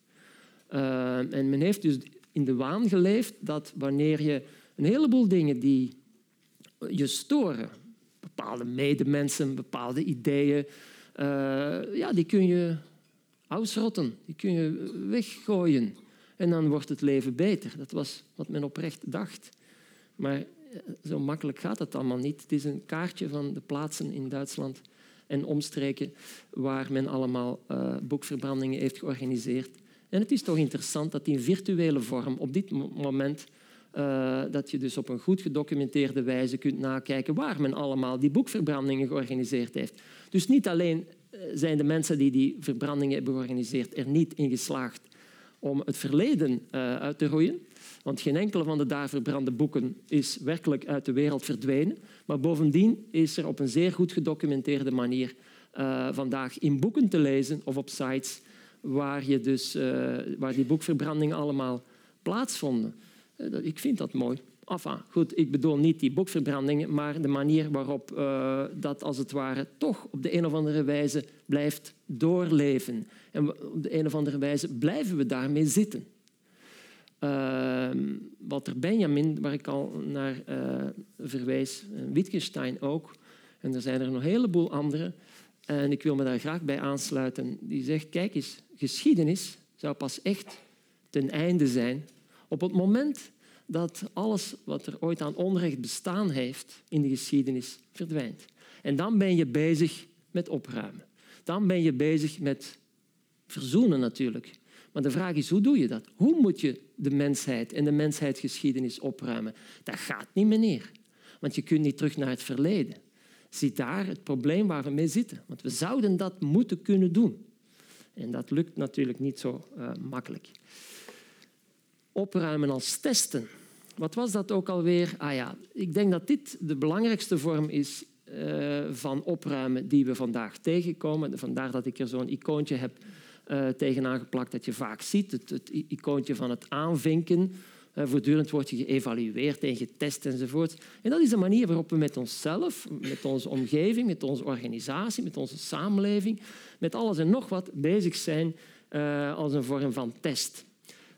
S4: Uh, en men heeft dus in de waan geleefd dat wanneer je een heleboel dingen die je storen, bepaalde medemensen, bepaalde ideeën, uh, ja, die kun je uitrotten, die kun je weggooien. En dan wordt het leven beter. Dat was wat men oprecht dacht. Maar eh, zo makkelijk gaat het allemaal niet. Het is een kaartje van de plaatsen in Duitsland en omstreken waar men allemaal uh, boekverbrandingen heeft georganiseerd. En het is toch interessant dat in virtuele vorm op dit moment uh, dat je dus op een goed gedocumenteerde wijze kunt nakijken waar men allemaal die boekverbrandingen georganiseerd heeft. Dus niet alleen zijn de mensen die die verbrandingen hebben georganiseerd er niet in geslaagd om het verleden uh, uit te roeien, want geen enkele van de daar verbrande boeken is werkelijk uit de wereld verdwenen. Maar bovendien is er op een zeer goed gedocumenteerde manier uh, vandaag in boeken te lezen of op sites waar, je dus, uh, waar die boekverbrandingen allemaal plaatsvonden. Ik vind dat mooi. Goed, ik bedoel niet die boekverbrandingen, maar de manier waarop uh, dat als het ware toch op de een of andere wijze blijft doorleven. En op de een of andere wijze blijven we daarmee zitten. Uh, Walter Benjamin, waar ik al naar uh, verwijs, Wittgenstein ook, en er zijn er nog een heleboel andere, en ik wil me daar graag bij aansluiten, die zegt, kijk eens, geschiedenis zou pas echt ten einde zijn op het moment dat alles wat er ooit aan onrecht bestaan heeft in de geschiedenis verdwijnt. En dan ben je bezig met opruimen. Dan ben je bezig met verzoenen natuurlijk. Maar de vraag is, hoe doe je dat? Hoe moet je de mensheid en de mensheidsgeschiedenis opruimen? Dat gaat niet, meneer. Want je kunt niet terug naar het verleden. Zie daar het probleem waar we mee zitten. Want we zouden dat moeten kunnen doen. En dat lukt natuurlijk niet zo uh, makkelijk. Opruimen als testen. Wat was dat ook alweer? Ah ja, ik denk dat dit de belangrijkste vorm is uh, van opruimen die we vandaag tegenkomen. Vandaar dat ik er zo'n icoontje heb uh, tegenaan geplakt dat je vaak ziet. Het, icoontje van het aanvinken. Uh, voortdurend wordt je geëvalueerd en getest enzovoort. En dat is de manier waarop we met onszelf, met onze omgeving, met onze organisatie, met onze samenleving, met alles en nog wat bezig zijn als een vorm van test.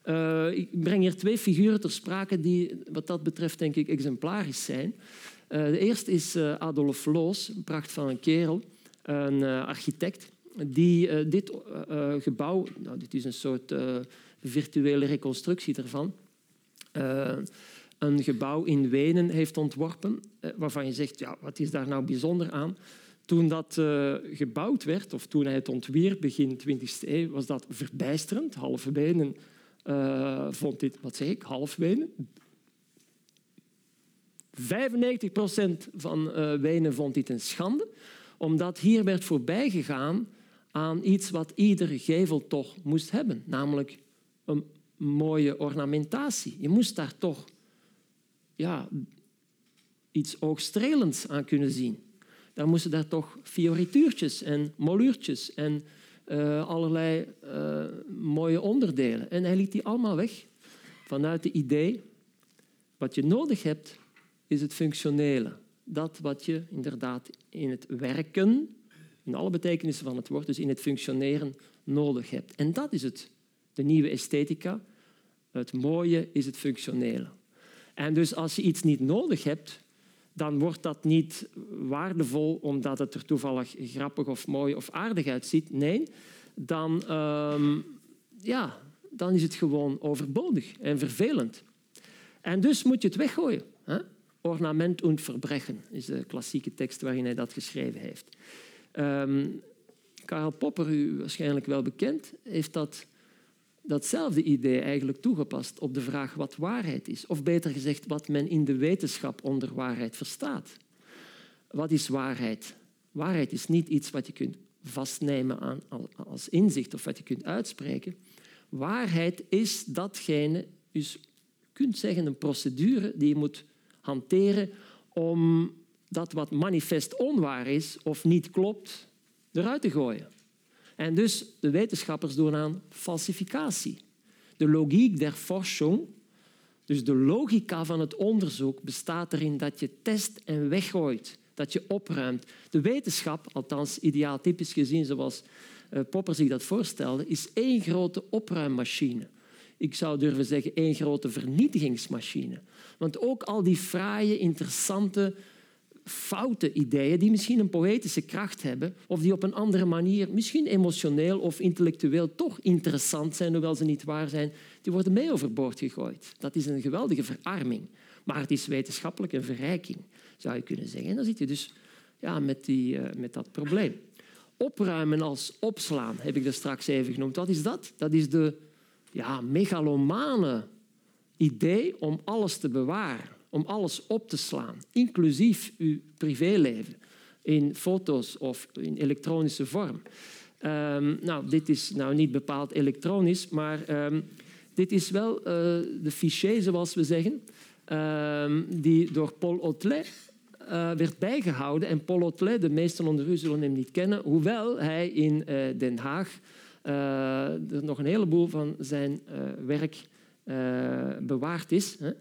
S4: Uh, ik breng hier twee figuren ter sprake die wat dat betreft denk ik exemplarisch zijn. Uh, de eerste is uh, Adolf Loos, een pracht van een kerel, een architect, die dit gebouw, nou, dit is een soort virtuele reconstructie ervan, een gebouw in Wenen heeft ontworpen, waarvan je zegt, ja, wat is daar nou bijzonder aan? Toen dat gebouwd werd, of toen hij het ontwierp, begin 20e eeuw, was dat verbijsterend. Halve Wenen uh, vond dit, wat zeg ik, half Wenen. 95% van uh, Wenen vond dit een schande, omdat hier werd voorbijgegaan aan iets wat iedere gevel toch moest hebben, namelijk een mooie ornamentatie. Je moest daar toch ja, iets oogstrelends aan kunnen zien. Daar moesten daar toch fiorituurtjes en moluurtjes en uh, allerlei uh, mooie onderdelen. En hij liet die allemaal weg vanuit het idee, wat je nodig hebt, is het functionele. Dat wat je inderdaad in het werken, in alle betekenissen van het woord, dus in het functioneren, nodig hebt. En dat is het, de nieuwe esthetica. Het mooie is het functionele. En dus als je iets niet nodig hebt, dan wordt dat niet waardevol omdat het er toevallig grappig of mooi of aardig uitziet. Nee, dan, um, ja, dan is het gewoon overbodig en vervelend. En dus moet je het weggooien. Hè? Ornament und verbrechen is de klassieke tekst waarin hij dat geschreven heeft. Um, Karl Popper, u waarschijnlijk wel bekend, heeft dat datzelfde idee eigenlijk toegepast op de vraag wat waarheid is. Of beter gezegd, wat men in de wetenschap onder waarheid verstaat. Wat is waarheid? Waarheid is niet iets wat je kunt vastnemen aan, als inzicht of wat je kunt uitspreken. Waarheid is datgene, dus je kunt zeggen een procedure die je moet hanteren om dat wat manifest onwaar is of niet klopt, eruit te gooien. En dus de wetenschappers doen aan falsificatie. De logiek der Forschung, dus de logica van het onderzoek, bestaat erin dat je test en weggooit, dat je opruimt. De wetenschap, althans ideaaltypisch gezien zoals eh, Popper zich dat voorstelde, is één grote opruimmachine. Ik zou durven zeggen één grote vernietigingsmachine. Want ook al die fraaie, interessante foute ideeën die misschien een poëtische kracht hebben of die op een andere manier, misschien emotioneel of intellectueel, toch interessant zijn, hoewel ze niet waar zijn, die worden mee overboord gegooid. Dat is een geweldige verarming. Maar het is wetenschappelijk een verrijking, zou je kunnen zeggen. En dan zit je dus ja, met, die, uh, met dat probleem. Opruimen als opslaan, heb ik dat straks even genoemd. Wat is dat? Dat is de ja, megalomane idee om alles te bewaren, om alles op te slaan, inclusief uw privéleven, in foto's of in elektronische vorm. Um, nou, dit is nou niet bepaald elektronisch, maar um, dit is wel uh, de fichier, zoals we zeggen, um, die door Paul Otlet uh, werd bijgehouden. En Paul Otlet, de meesten onder u zullen hem niet kennen, hoewel hij in uh, Den Haag nog een heleboel van zijn werk bewaard is. Hè.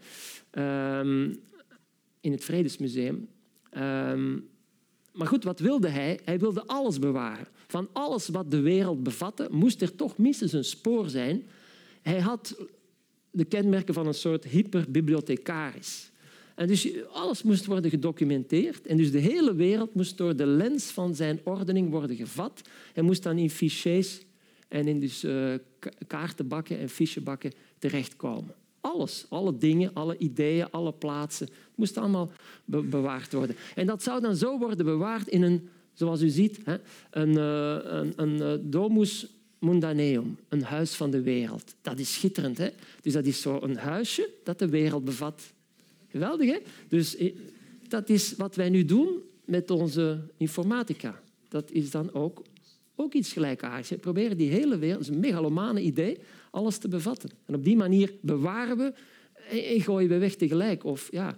S4: in het Vredesmuseum. maar goed, wat wilde hij? Hij wilde alles bewaren. Van alles wat de wereld bevatte, moest er toch minstens een spoor zijn hij had de kenmerken van een soort hyperbibliothecaris. En dus alles moest worden gedocumenteerd. En dus de hele wereld moest door de lens van zijn ordening worden gevat. Hij moest dan in fichiers en in dus, uh, kaartenbakken en fichebakken terechtkomen. Alles, alle dingen, alle ideeën, alle plaatsen, moest allemaal bewaard worden. En dat zou dan zo worden bewaard in een, zoals u ziet, hè, een, uh, een, een uh, domus Mundaneum, een huis van de wereld. Dat is schitterend. Hè? Dus dat is zo een huisje dat de wereld bevat. Geweldig, hè? Dus eh, dat is wat wij nu doen met onze informatica. Dat is dan ook, ook iets gelijkaardigs. We proberen die hele wereld, dat is een megalomane idee, alles te bevatten. En op die manier bewaren we en gooien we weg tegelijk. Of ja,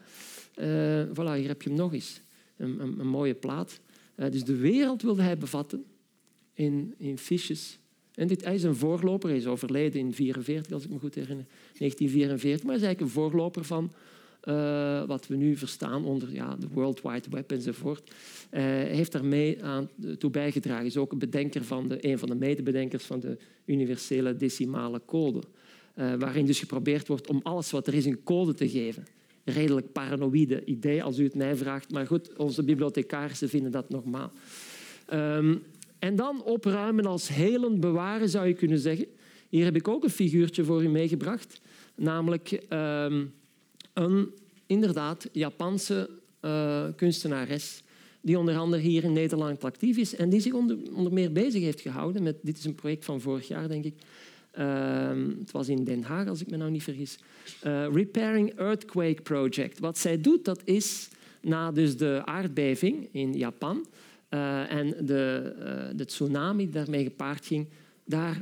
S4: uh, voilà, hier heb je hem nog eens. Een, een, mooie plaat. Uh, dus de wereld wilde hij bevatten in, in fiches en dit, hij is een voorloper, hij is overleden in 1944, als ik me goed herinner, 1944, maar hij is eigenlijk een voorloper van uh, wat we nu verstaan onder ja, de World Wide Web enzovoort. Hij heeft daarmee aan toe bijgedragen. Is ook een, bedenker van de, een van de medebedenkers van de universele decimale code. Uh, waarin dus geprobeerd wordt om alles wat er is een code te geven. Redelijk paranoïde idee, als u het mij vraagt. Maar goed, onze bibliothecarissen vinden dat normaal. Um, en dan opruimen als helend bewaren, zou je kunnen zeggen. Hier heb ik ook een figuurtje voor u meegebracht. Namelijk um, een, inderdaad, Japanse uh, kunstenares die onder andere hier in Nederland actief is en die zich onder, meer bezig heeft gehouden met... Dit is een project van vorig jaar, denk ik. Uh, het was in Den Haag, als ik me nou niet vergis. Uh, Repairing Earthquake Project. Wat zij doet, dat is na dus de aardbeving in Japan... Uh, en de, de tsunami die daarmee gepaard ging, daar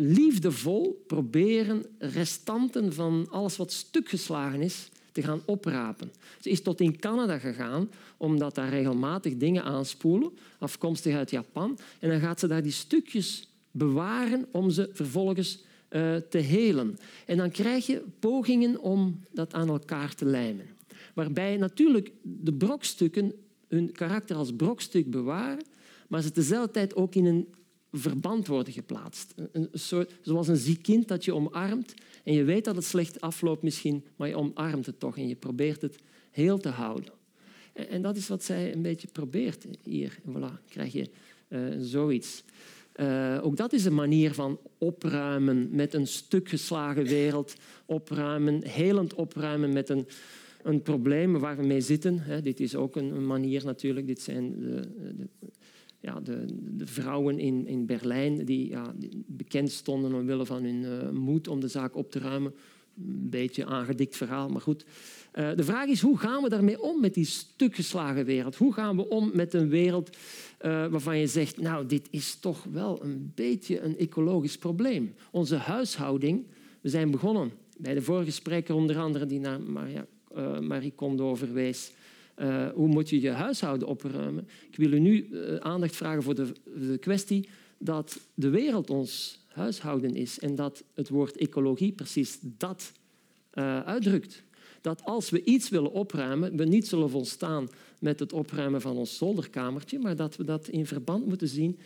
S4: liefdevol proberen restanten van alles wat stuk geslagen is te gaan oprapen. Ze is tot in Canada gegaan, omdat daar regelmatig dingen aanspoelen, afkomstig uit Japan. En dan gaat ze daar die stukjes bewaren om ze vervolgens uh, te helen. En dan krijg je pogingen om dat aan elkaar te lijmen. Waarbij natuurlijk de brokstukken hun karakter als brokstuk bewaren, maar ze tezelfde tijd ook in een verband worden geplaatst. Een soort, zoals een ziek kind dat je omarmt en je weet dat het slecht afloopt misschien, maar je omarmt het toch en je probeert het heel te houden. En, en dat is wat zij een beetje probeert hier. En voilà, krijg je uh, zoiets. Uh, ook dat is een manier van opruimen met een stuk geslagen wereld. Opruimen, helend opruimen met een een probleem waar we mee zitten. Dit is ook een, een, manier natuurlijk. Dit zijn de, de, ja, de, vrouwen in, in Berlijn die, ja, bekend stonden omwille van hun uh, moed om de zaak op te ruimen. Een beetje aangedikt verhaal, maar goed. Uh, de vraag is, hoe gaan we daarmee om met die stukgeslagen wereld? Hoe gaan we om met een wereld uh, waarvan je zegt, nou, dit is toch wel een beetje een ecologisch probleem. Onze huishouding, we zijn begonnen bij de vorige spreker onder andere, die naar Maria Marie Kondo verwees. Uh, hoe moet je je huishouden opruimen? Ik wil u nu uh, aandacht vragen voor de, de, kwestie dat de wereld ons huishouden is en dat het woord ecologie precies dat uitdrukt. Dat als we iets willen opruimen, we niet zullen volstaan met het opruimen van ons zolderkamertje, maar dat we dat in verband moeten zien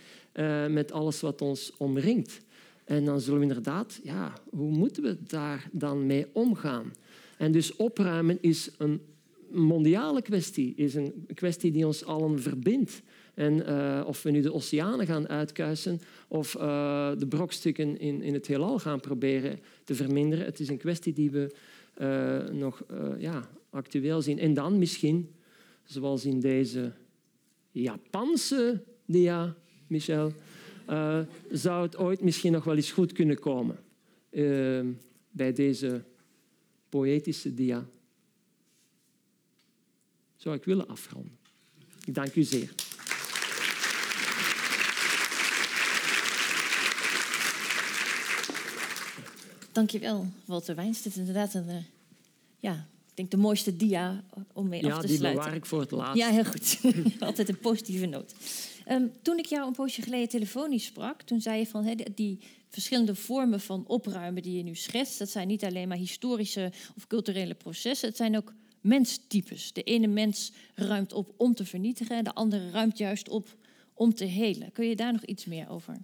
S4: met alles wat ons omringt. En dan zullen we inderdaad, ja, hoe moeten we daar dan mee omgaan? En dus opruimen is een mondiale kwestie, is een kwestie die ons allen verbindt. En uh, of we nu de oceanen gaan uitkuisen of uh, de brokstukken in, in het heelal gaan proberen te verminderen. Het is een kwestie die we uh, nog ja, actueel zien. En dan misschien, zoals in deze Japanse dia, Michel, zou het ooit misschien nog wel eens goed kunnen komen. bij deze poëtische dia. Zou ik willen afronden. Ik dank u zeer.
S2: Dankjewel, Walter Wijns. Dit is inderdaad een, uh, ja, ik denk de mooiste dia om mee
S4: ja,
S2: af te sluiten.
S4: Ja, die bewaar ik voor het laatst.
S2: Ja, heel goed. Altijd een positieve noot. Um, toen ik jou een poosje geleden telefonisch sprak, toen zei je van he, die verschillende vormen van opruimen die je nu schetst, dat zijn niet alleen maar historische of culturele processen, het zijn ook menstypes. De ene mens ruimt op om te vernietigen en de andere ruimt juist op om te helen. Kun je daar nog iets meer over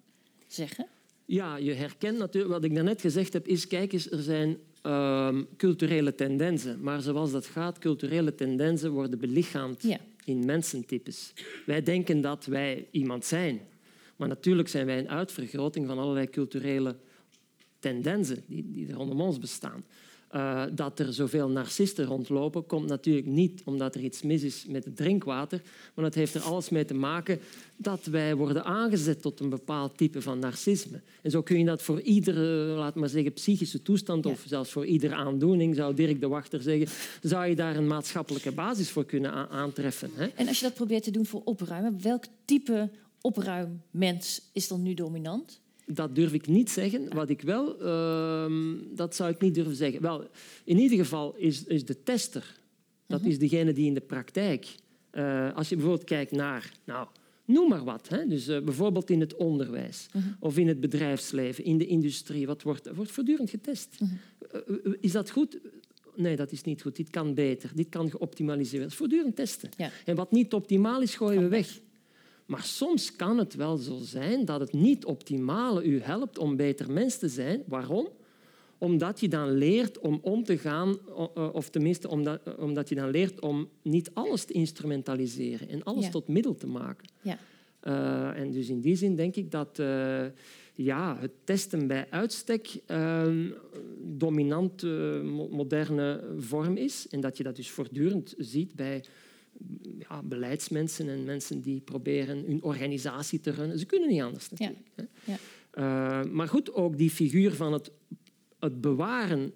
S2: zeggen?
S4: Ja, je herkent natuurlijk, wat ik daarnet gezegd heb, is kijk eens, er zijn uh, culturele tendensen. Maar zoals dat gaat, culturele tendensen worden belichaamd ja. in mensentypes. Wij denken dat wij iemand zijn. Maar natuurlijk zijn wij een uitvergroting van allerlei culturele tendensen die, die er rondom ons bestaan. Uh, dat er zoveel narcisten rondlopen, komt natuurlijk niet omdat er iets mis is met het drinkwater, maar dat heeft er alles mee te maken dat wij worden aangezet tot een bepaald type van narcisme. En zo kun je dat voor iedere, laat maar zeggen, psychische toestand of zelfs voor iedere aandoening, zou Dirk de Wachter zeggen, zou je daar een maatschappelijke basis voor kunnen aantreffen. Hè?
S2: En als je dat probeert te doen voor opruimen, welk type opruimmens is dan nu dominant?
S4: Dat durf ik niet zeggen. Wat ik wel, uh, dat zou ik niet durven zeggen. Wel, in ieder geval is, is de tester, dat is degene die in de praktijk, uh, als je bijvoorbeeld kijkt naar, nou, noem maar wat, hè? dus uh, bijvoorbeeld in het onderwijs of in het bedrijfsleven, in de industrie, wat wordt, wordt voortdurend getest. Uh, is dat goed? Nee, dat is niet goed. Dit kan beter. Dit kan geoptimaliseerd worden. Voortdurend testen. Ja. En wat niet optimaal is, gooien we weg. Maar soms kan het wel zo zijn dat het niet optimale u helpt om beter mens te zijn. Waarom? Omdat je dan leert om om te gaan, of tenminste omdat, omdat je dan leert om niet alles te instrumentaliseren en alles tot middel te maken. Ja. Uh, en dus in die zin denk ik dat uh, ja, het testen bij uitstek een uh, dominante moderne vorm is. En dat je dat dus voortdurend ziet bij ja, beleidsmensen en mensen die proberen hun organisatie te runnen. Ze kunnen niet anders natuurlijk. Ja. Ja. Uh, maar goed, ook die figuur van het, het bewaren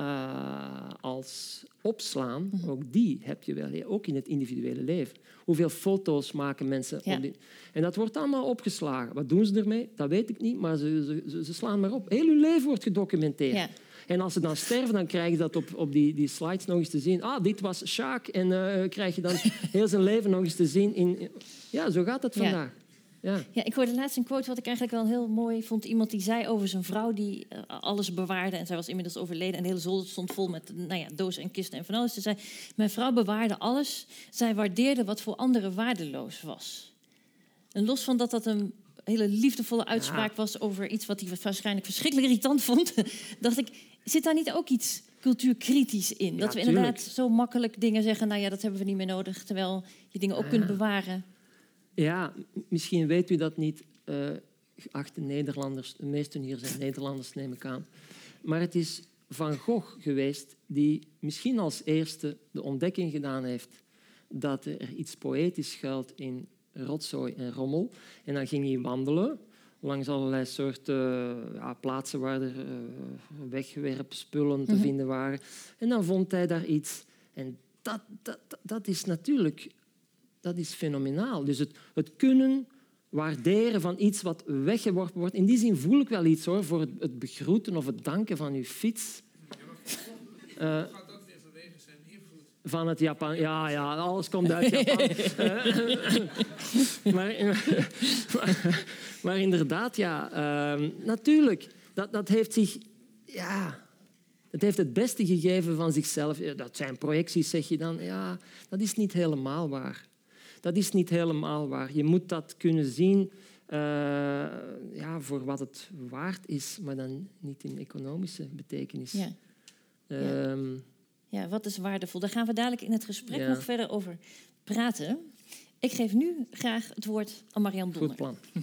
S4: uh, als opslaan, mm -hmm. ook die heb je wel, ook in het individuele leven. Hoeveel foto's maken mensen? Ja. Die... En dat wordt allemaal opgeslagen. Wat doen ze ermee? Dat weet ik niet, maar ze, ze, ze slaan maar op. Heel hun leven wordt gedocumenteerd. En als ze dan sterven, dan krijg je dat op, op die, die slides nog eens te zien. Ah, dit was Sjaak. En uh, krijg je dan heel zijn leven nog eens te zien. In, ja, zo gaat het vandaag. Ja.
S2: ja, ik hoorde laatst een quote wat ik eigenlijk wel heel mooi vond. Iemand die zei over zijn vrouw die uh, alles bewaarde. En zij was inmiddels overleden. En de hele zolder stond vol met nou ja, dozen en kisten en van alles. Ze zei, mijn vrouw bewaarde alles. Zij waardeerde wat voor anderen waardeloos was. En los van dat dat een hele liefdevolle uitspraak was over iets wat hij waarschijnlijk verschrikkelijk irritant vond, dacht ik, zit daar niet ook iets cultuurkritisch in? dat we inderdaad zo makkelijk dingen zeggen, nou ja, dat hebben we niet meer nodig, terwijl je dingen ook kunt bewaren.
S4: Ja, misschien weet u dat niet, uh, geachte Nederlanders, de meesten hier zijn Nederlanders, neem ik aan. Maar het is Van Gogh geweest die misschien als eerste de ontdekking gedaan heeft dat er iets poëtisch schuilt in rotzooi en rommel. En dan ging hij wandelen langs allerlei soorten ja, plaatsen waar er uh, wegwerpspullen te mm -hmm. vinden waren. En dan vond hij daar iets. En dat, dat, dat is natuurlijk dat is fenomenaal. Dus het, het kunnen waarderen van iets wat weggeworpen wordt. In die zin voel ik wel iets hoor, voor het, het begroeten of het danken van uw fiets. Uh, van het Japan. Ja, ja, alles komt uit Japan. maar, maar, maar, inderdaad, ja, uh, natuurlijk. Dat, dat heeft zich, ja, het heeft het beste gegeven van zichzelf. Dat zijn projecties, zeg je dan. Ja, dat is niet helemaal waar. Dat is niet helemaal waar. Je moet dat kunnen zien uh, ja, voor wat het waard is, maar dan niet in economische betekenis. Ja.
S2: Uh, Ja, wat is waardevol? Daar gaan we dadelijk in het gesprek
S4: Ja.
S2: nog verder over praten. Ik geef nu graag het woord aan Marian Donner.
S4: Goed plan.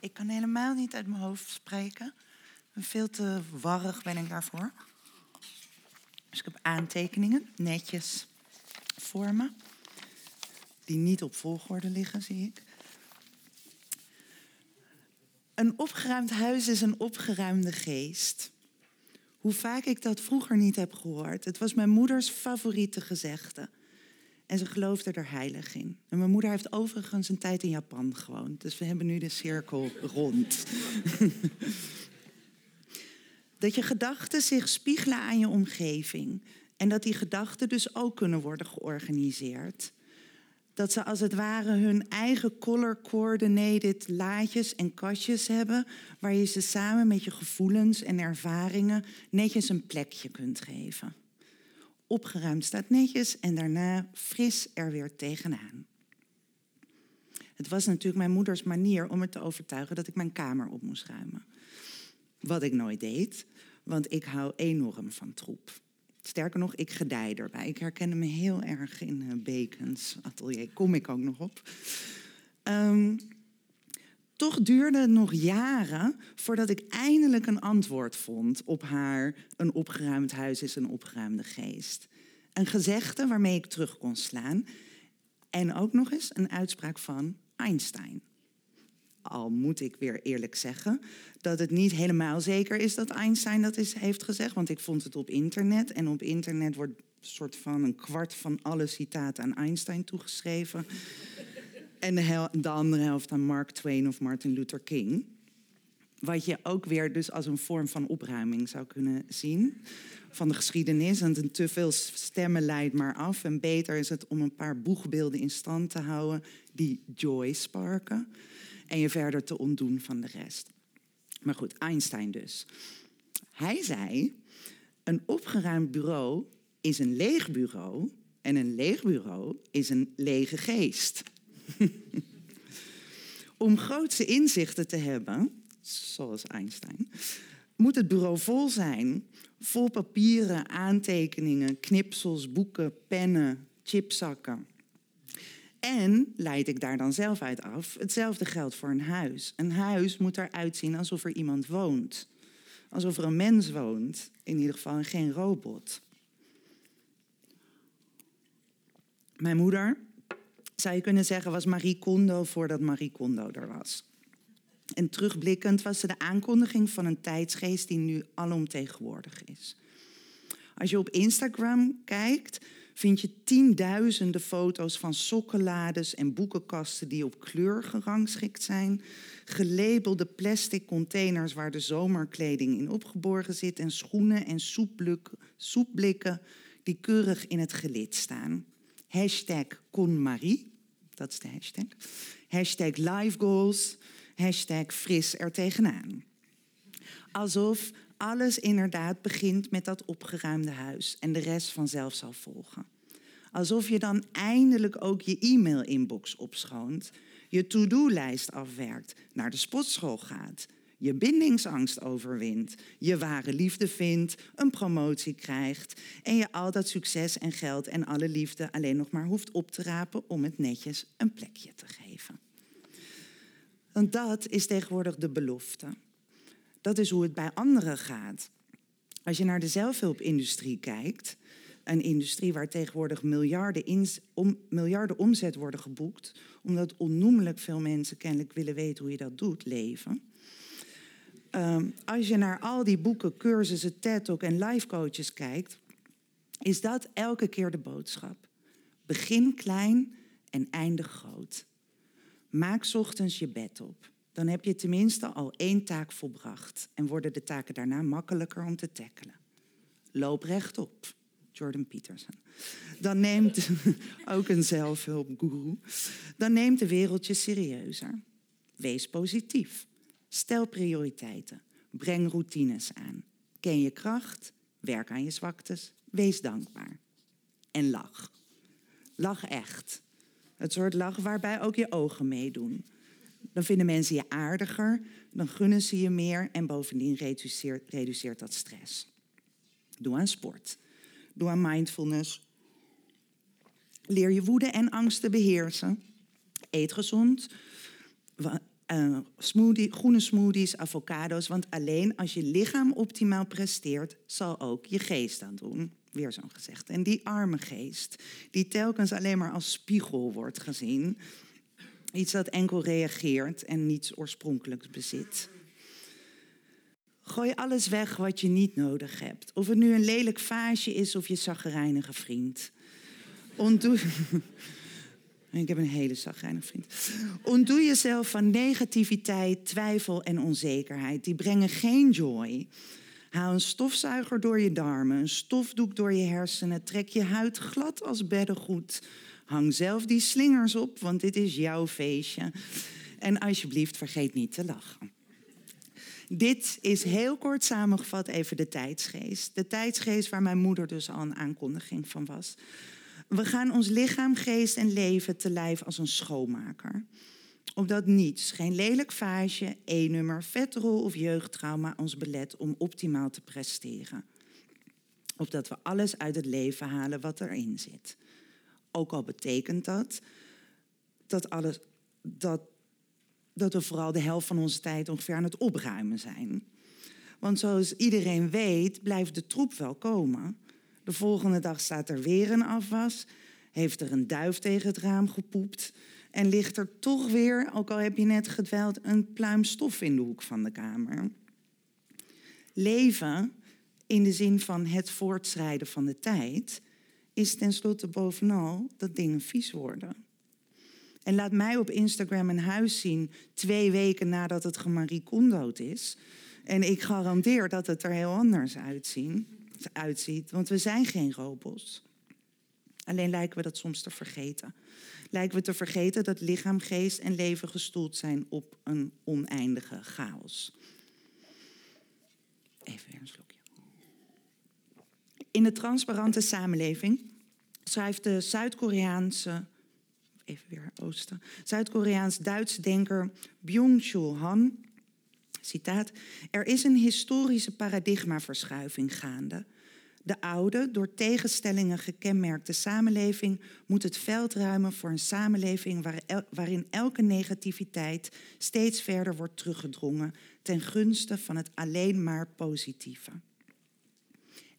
S5: Ik kan helemaal niet uit mijn hoofd spreken. Veel te warrig ben ik daarvoor. Dus ik heb aantekeningen, netjes voor me. Die niet op volgorde liggen, zie ik. Een opgeruimd huis is een opgeruimde geest. Hoe vaak ik dat vroeger niet heb gehoord. Het was mijn moeders favoriete gezegde. En ze geloofde er heilig in. En mijn moeder heeft overigens een tijd in Japan gewoond. Dus we hebben nu de cirkel rond. dat je gedachten zich spiegelen aan je omgeving. En dat die gedachten dus ook kunnen worden georganiseerd. Dat ze als het ware hun eigen color-coordinated laadjes en kastjes hebben... waar je ze samen met je gevoelens en ervaringen netjes een plekje kunt geven opgeruimd staat netjes en daarna fris er weer tegenaan. Het was natuurlijk mijn moeders manier om me te overtuigen dat ik mijn kamer op moest ruimen. Wat ik nooit deed, want ik hou enorm van troep. Sterker nog, ik gedij erbij. Ik herkende me heel erg in eh, Bacons atelier. Kom ik ook nog op. Ehm, toch duurde het nog jaren voordat ik eindelijk een antwoord vond op haar: een opgeruimd huis is een opgeruimde geest. Een gezegde waarmee ik terug kon slaan. En ook nog eens een uitspraak van Einstein. Al moet ik weer eerlijk zeggen dat het niet helemaal zeker is dat Einstein dat is, heeft gezegd, want ik vond het op internet. En op internet wordt soort van een kwart van alle citaten aan Einstein toegeschreven. En de, andere helft aan Mark Twain of Martin Luther King. Wat je ook weer dus als een vorm van opruiming zou kunnen zien van de geschiedenis. En een te veel stemmen leidt maar af. En beter is het om een paar boegbeelden in stand te houden die joy sparken. En je verder te ontdoen van de rest. Maar goed, Einstein dus. Hij zei, een opgeruimd bureau is een leeg bureau. En een leeg bureau is een lege geest. Om grootse inzichten te hebben, zoals Einstein, moet het bureau vol zijn. Vol papieren, aantekeningen, knipsels, boeken, pennen, chipzakken. En leid ik daar dan zelf uit af, hetzelfde geldt voor een huis. Een huis moet eruit zien alsof er iemand woont. Alsof er een mens woont, in ieder geval en geen robot. Mijn moeder, zou je kunnen zeggen, was Marie Kondo voordat Marie Kondo er was. En terugblikkend was ze de aankondiging van een tijdsgeest die nu alomtegenwoordig is. Als je op Instagram kijkt, vind je tienduizenden foto's van sokkenlades en boekenkasten die op kleur gerangschikt zijn. Gelabelde plastic containers waar de zomerkleding in opgeborgen zit. En schoenen en soepblikken die keurig in het gelid staan. Hashtag KonMarie, dat is de hashtag. Hashtag live goals. Hashtag fris er tegenaan. Alsof alles inderdaad begint met dat opgeruimde huis en de rest vanzelf zal volgen. Alsof je dan eindelijk ook je e-mail-inbox opschoont, je to-do-lijst afwerkt, naar de sportschool gaat, je bindingsangst overwint, je ware liefde vindt, een promotie krijgt en je al dat succes en geld en alle liefde alleen nog maar hoeft op te rapen om het netjes een plekje te geven. Want dat is tegenwoordig de belofte. Dat is hoe het bij anderen gaat. Als je naar de zelfhulpindustrie kijkt, een industrie waar tegenwoordig miljarden, om, miljarden omzet worden geboekt, omdat onnoemelijk veel mensen kennelijk willen weten hoe je dat doet, leven. Ehm, als je naar al die boeken, cursussen, TED Talk en life coaches kijkt, is dat elke keer de boodschap. Begin klein en eindig groot. Maak ochtends je bed op. Dan heb je tenminste al één taak volbracht en worden de taken daarna makkelijker om te tackelen. Loop rechtop. Jordan Peterson. Dan neemt ook een zelfhulpgoeroe. Dan neemt de wereld je serieuzer. Wees positief. Stel prioriteiten. Breng routines aan. Ken je kracht. Werk aan je zwaktes. Wees dankbaar. En lach. Lach echt. Het soort lach waarbij ook je ogen meedoen. Dan vinden mensen je aardiger, dan gunnen ze je meer en bovendien reduceert, reduceert dat stress. Doe aan sport. Doe aan mindfulness. Leer je woede en angst te beheersen. Eet gezond. Uh, smoothie, groene smoothies, avocado's. Want alleen als je lichaam optimaal presteert, zal ook je geest aan doen. Weer zo'n gezegd. En die arme geest, die telkens alleen maar als spiegel wordt gezien. Iets dat enkel reageert en niets oorspronkelijks bezit. Gooi alles weg wat je niet nodig hebt. Of het nu een lelijk vaasje is of je zaggerijnige vriend. Ontdoe... Ik heb een hele zagrijnige vriend. Ontdoe jezelf van negativiteit, twijfel en onzekerheid. Die brengen geen joy. Haal een stofzuiger door je darmen, een stofdoek door je hersenen. Trek je huid glad als beddengoed. Hang zelf die slingers op, want dit is jouw feestje. En alsjeblieft, vergeet niet te lachen. Dit is heel kort samengevat even de tijdsgeest. De tijdsgeest waar mijn moeder dus al een aankondiging van was. We gaan ons lichaam, geest en leven te lijf als een schoonmaker. Opdat niets, geen lelijk vaasje, E-nummer, vetrol of jeugdtrauma ons belet om optimaal te presteren. Opdat we alles uit het leven halen wat erin zit. Ook al betekent dat dat, alles, dat, dat we vooral de helft van onze tijd ongeveer aan het opruimen zijn. Want zoals iedereen weet, blijft de troep wel komen. De volgende dag staat er weer een afwas, heeft er een duif tegen het raam gepoept en ligt er toch weer, ook al heb je net gedweld, een pluim stof in de hoek van de kamer. Leven, in de zin van het voortschrijden van de tijd, is tenslotte bovenal dat dingen vies worden. En laat mij op Instagram een huis zien twee weken nadat het Marie is. En ik garandeer dat het er heel anders uitzien, uitziet, want we zijn geen robots. Alleen lijken we dat soms te vergeten. Lijken we te vergeten dat lichaam, geest en leven gestoeld zijn op een oneindige chaos. Even weer een slokje. In de transparante samenleving schrijft de Zuid-Koreaanse, even weer Oosten, Zuid-Koreaans-Duitse denker Byung-Chul Han, citaat, er is een historische paradigmaverschuiving gaande. De oude, door tegenstellingen gekenmerkte samenleving moet het veld ruimen voor een samenleving waarin elke negativiteit steeds verder wordt teruggedrongen ten gunste van het alleen maar positieve.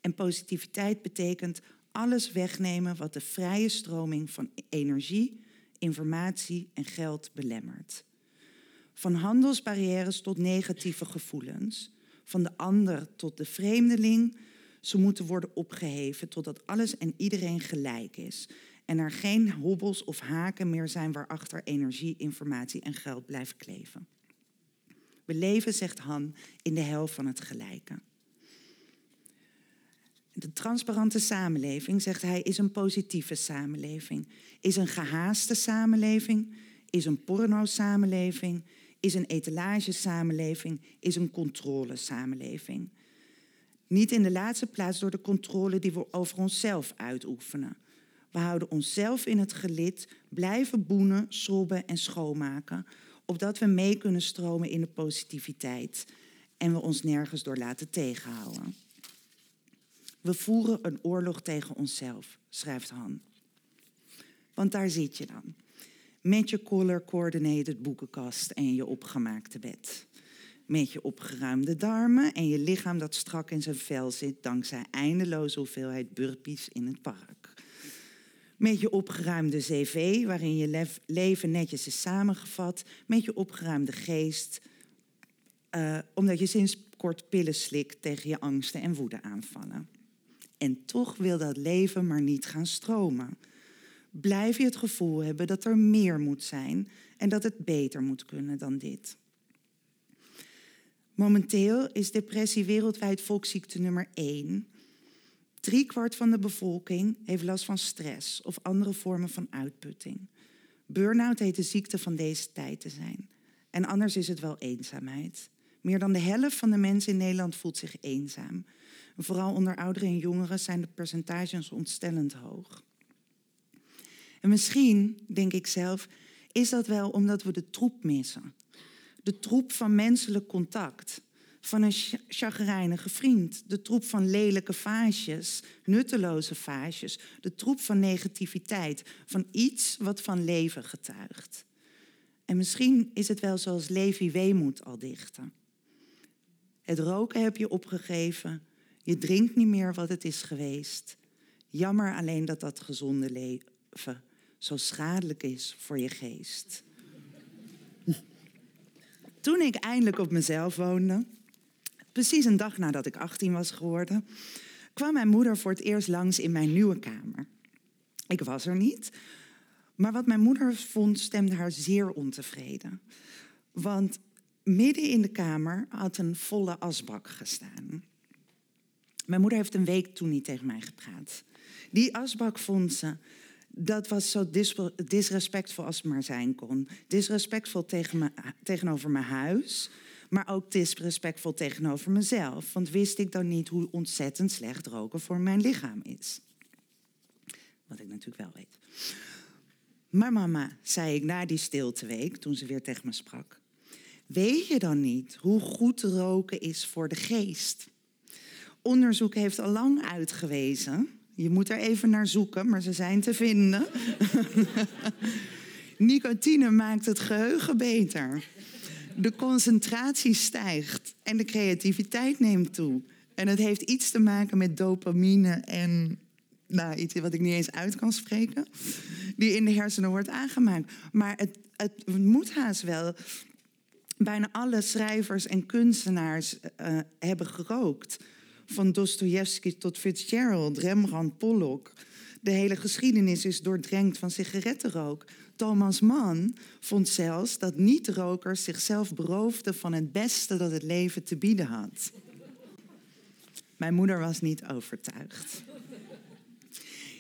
S5: En positiviteit betekent alles wegnemen wat de vrije stroming van energie, informatie en geld belemmert. Van handelsbarrières tot negatieve gevoelens, van de ander tot de vreemdeling, ze moeten worden opgeheven totdat alles en iedereen gelijk is. En er geen hobbels of haken meer zijn waarachter energie, informatie en geld blijft kleven. We leven, zegt Han, in de hel van het gelijke. De transparante samenleving, zegt hij, is een positieve samenleving. Is een gehaaste samenleving, is een porno-samenleving, is een etalage-samenleving, is een controle-samenleving. Niet in de laatste plaats door de controle die we over onszelf uitoefenen. We houden onszelf in het gelid, blijven boenen, sobben en schoonmaken, opdat we mee kunnen stromen in de positiviteit en we ons nergens door laten tegenhouden. We voeren een oorlog tegen onszelf, schrijft Han. Want daar zit je dan, met je color-coordinated boekenkast en je opgemaakte bed met je opgeruimde darmen en je lichaam dat strak in zijn vel zit dankzij eindeloze hoeveelheid burpees in het park. Met je opgeruimde cv, waarin je leven netjes is samengevat, met je opgeruimde geest, uh, omdat je sinds kort pillen slikt tegen je angsten en woede aanvallen. En toch wil dat leven maar niet gaan stromen. Blijf je het gevoel hebben dat er meer moet zijn en dat het beter moet kunnen dan dit. Momenteel is depressie wereldwijd volksziekte nummer 1. Drie kwart van de bevolking heeft last van stress of andere vormen van uitputting. Burnout heet de ziekte van deze tijd te zijn. En anders is het wel eenzaamheid. Meer dan de helft van de mensen in Nederland voelt zich eenzaam. vooral onder ouderen en jongeren zijn de percentages ontstellend hoog. En misschien, denk ik zelf, is dat wel omdat we de troep missen De troep van menselijk contact. Van een chagrijnige vriend. De troep van lelijke vaasjes, nutteloze vaasjes. De troep van negativiteit. Van iets wat van leven getuigt. En misschien is het wel zoals Levi Weemoed al dichten. Het roken heb je opgegeven. Je drinkt niet meer wat het is geweest. Jammer alleen dat dat gezonde leven zo schadelijk is voor je geest. Toen ik eindelijk op mezelf woonde, precies een dag nadat ik 18 was geworden, kwam mijn moeder voor het eerst langs in mijn nieuwe kamer. Ik was er niet, maar wat mijn moeder vond stemde haar zeer ontevreden. Want midden in de kamer had een volle asbak gestaan. Mijn moeder heeft een week toen niet tegen mij gepraat. Die asbak vond ze, dat was zo disrespectvol als het maar zijn kon. Disrespectvol tegen me, tegenover mijn huis, maar ook disrespectvol tegenover mezelf. Want wist ik dan niet hoe ontzettend slecht roken voor mijn lichaam is. Wat ik natuurlijk wel weet. Maar mama, zei ik na die stilteweek, toen ze weer tegen me sprak. Weet je dan niet hoe goed roken is voor de geest? Onderzoek heeft al lang uitgewezen. Je moet er even naar zoeken, maar ze zijn te vinden. Nicotine maakt het geheugen beter. De concentratie stijgt en de creativiteit neemt toe. En het heeft iets te maken met dopamine en nou, iets wat ik niet eens uit kan spreken, die in de hersenen wordt aangemaakt. Maar het, het moet haast wel. Bijna alle schrijvers en kunstenaars uh, hebben gerookt. Van Dostoevsky tot Fitzgerald, Rembrandt, Pollock. De hele geschiedenis is doordrenkt van sigarettenrook. Thomas Mann vond zelfs dat niet-rokers zichzelf beroofden van het beste dat het leven te bieden had. Mijn moeder was niet overtuigd.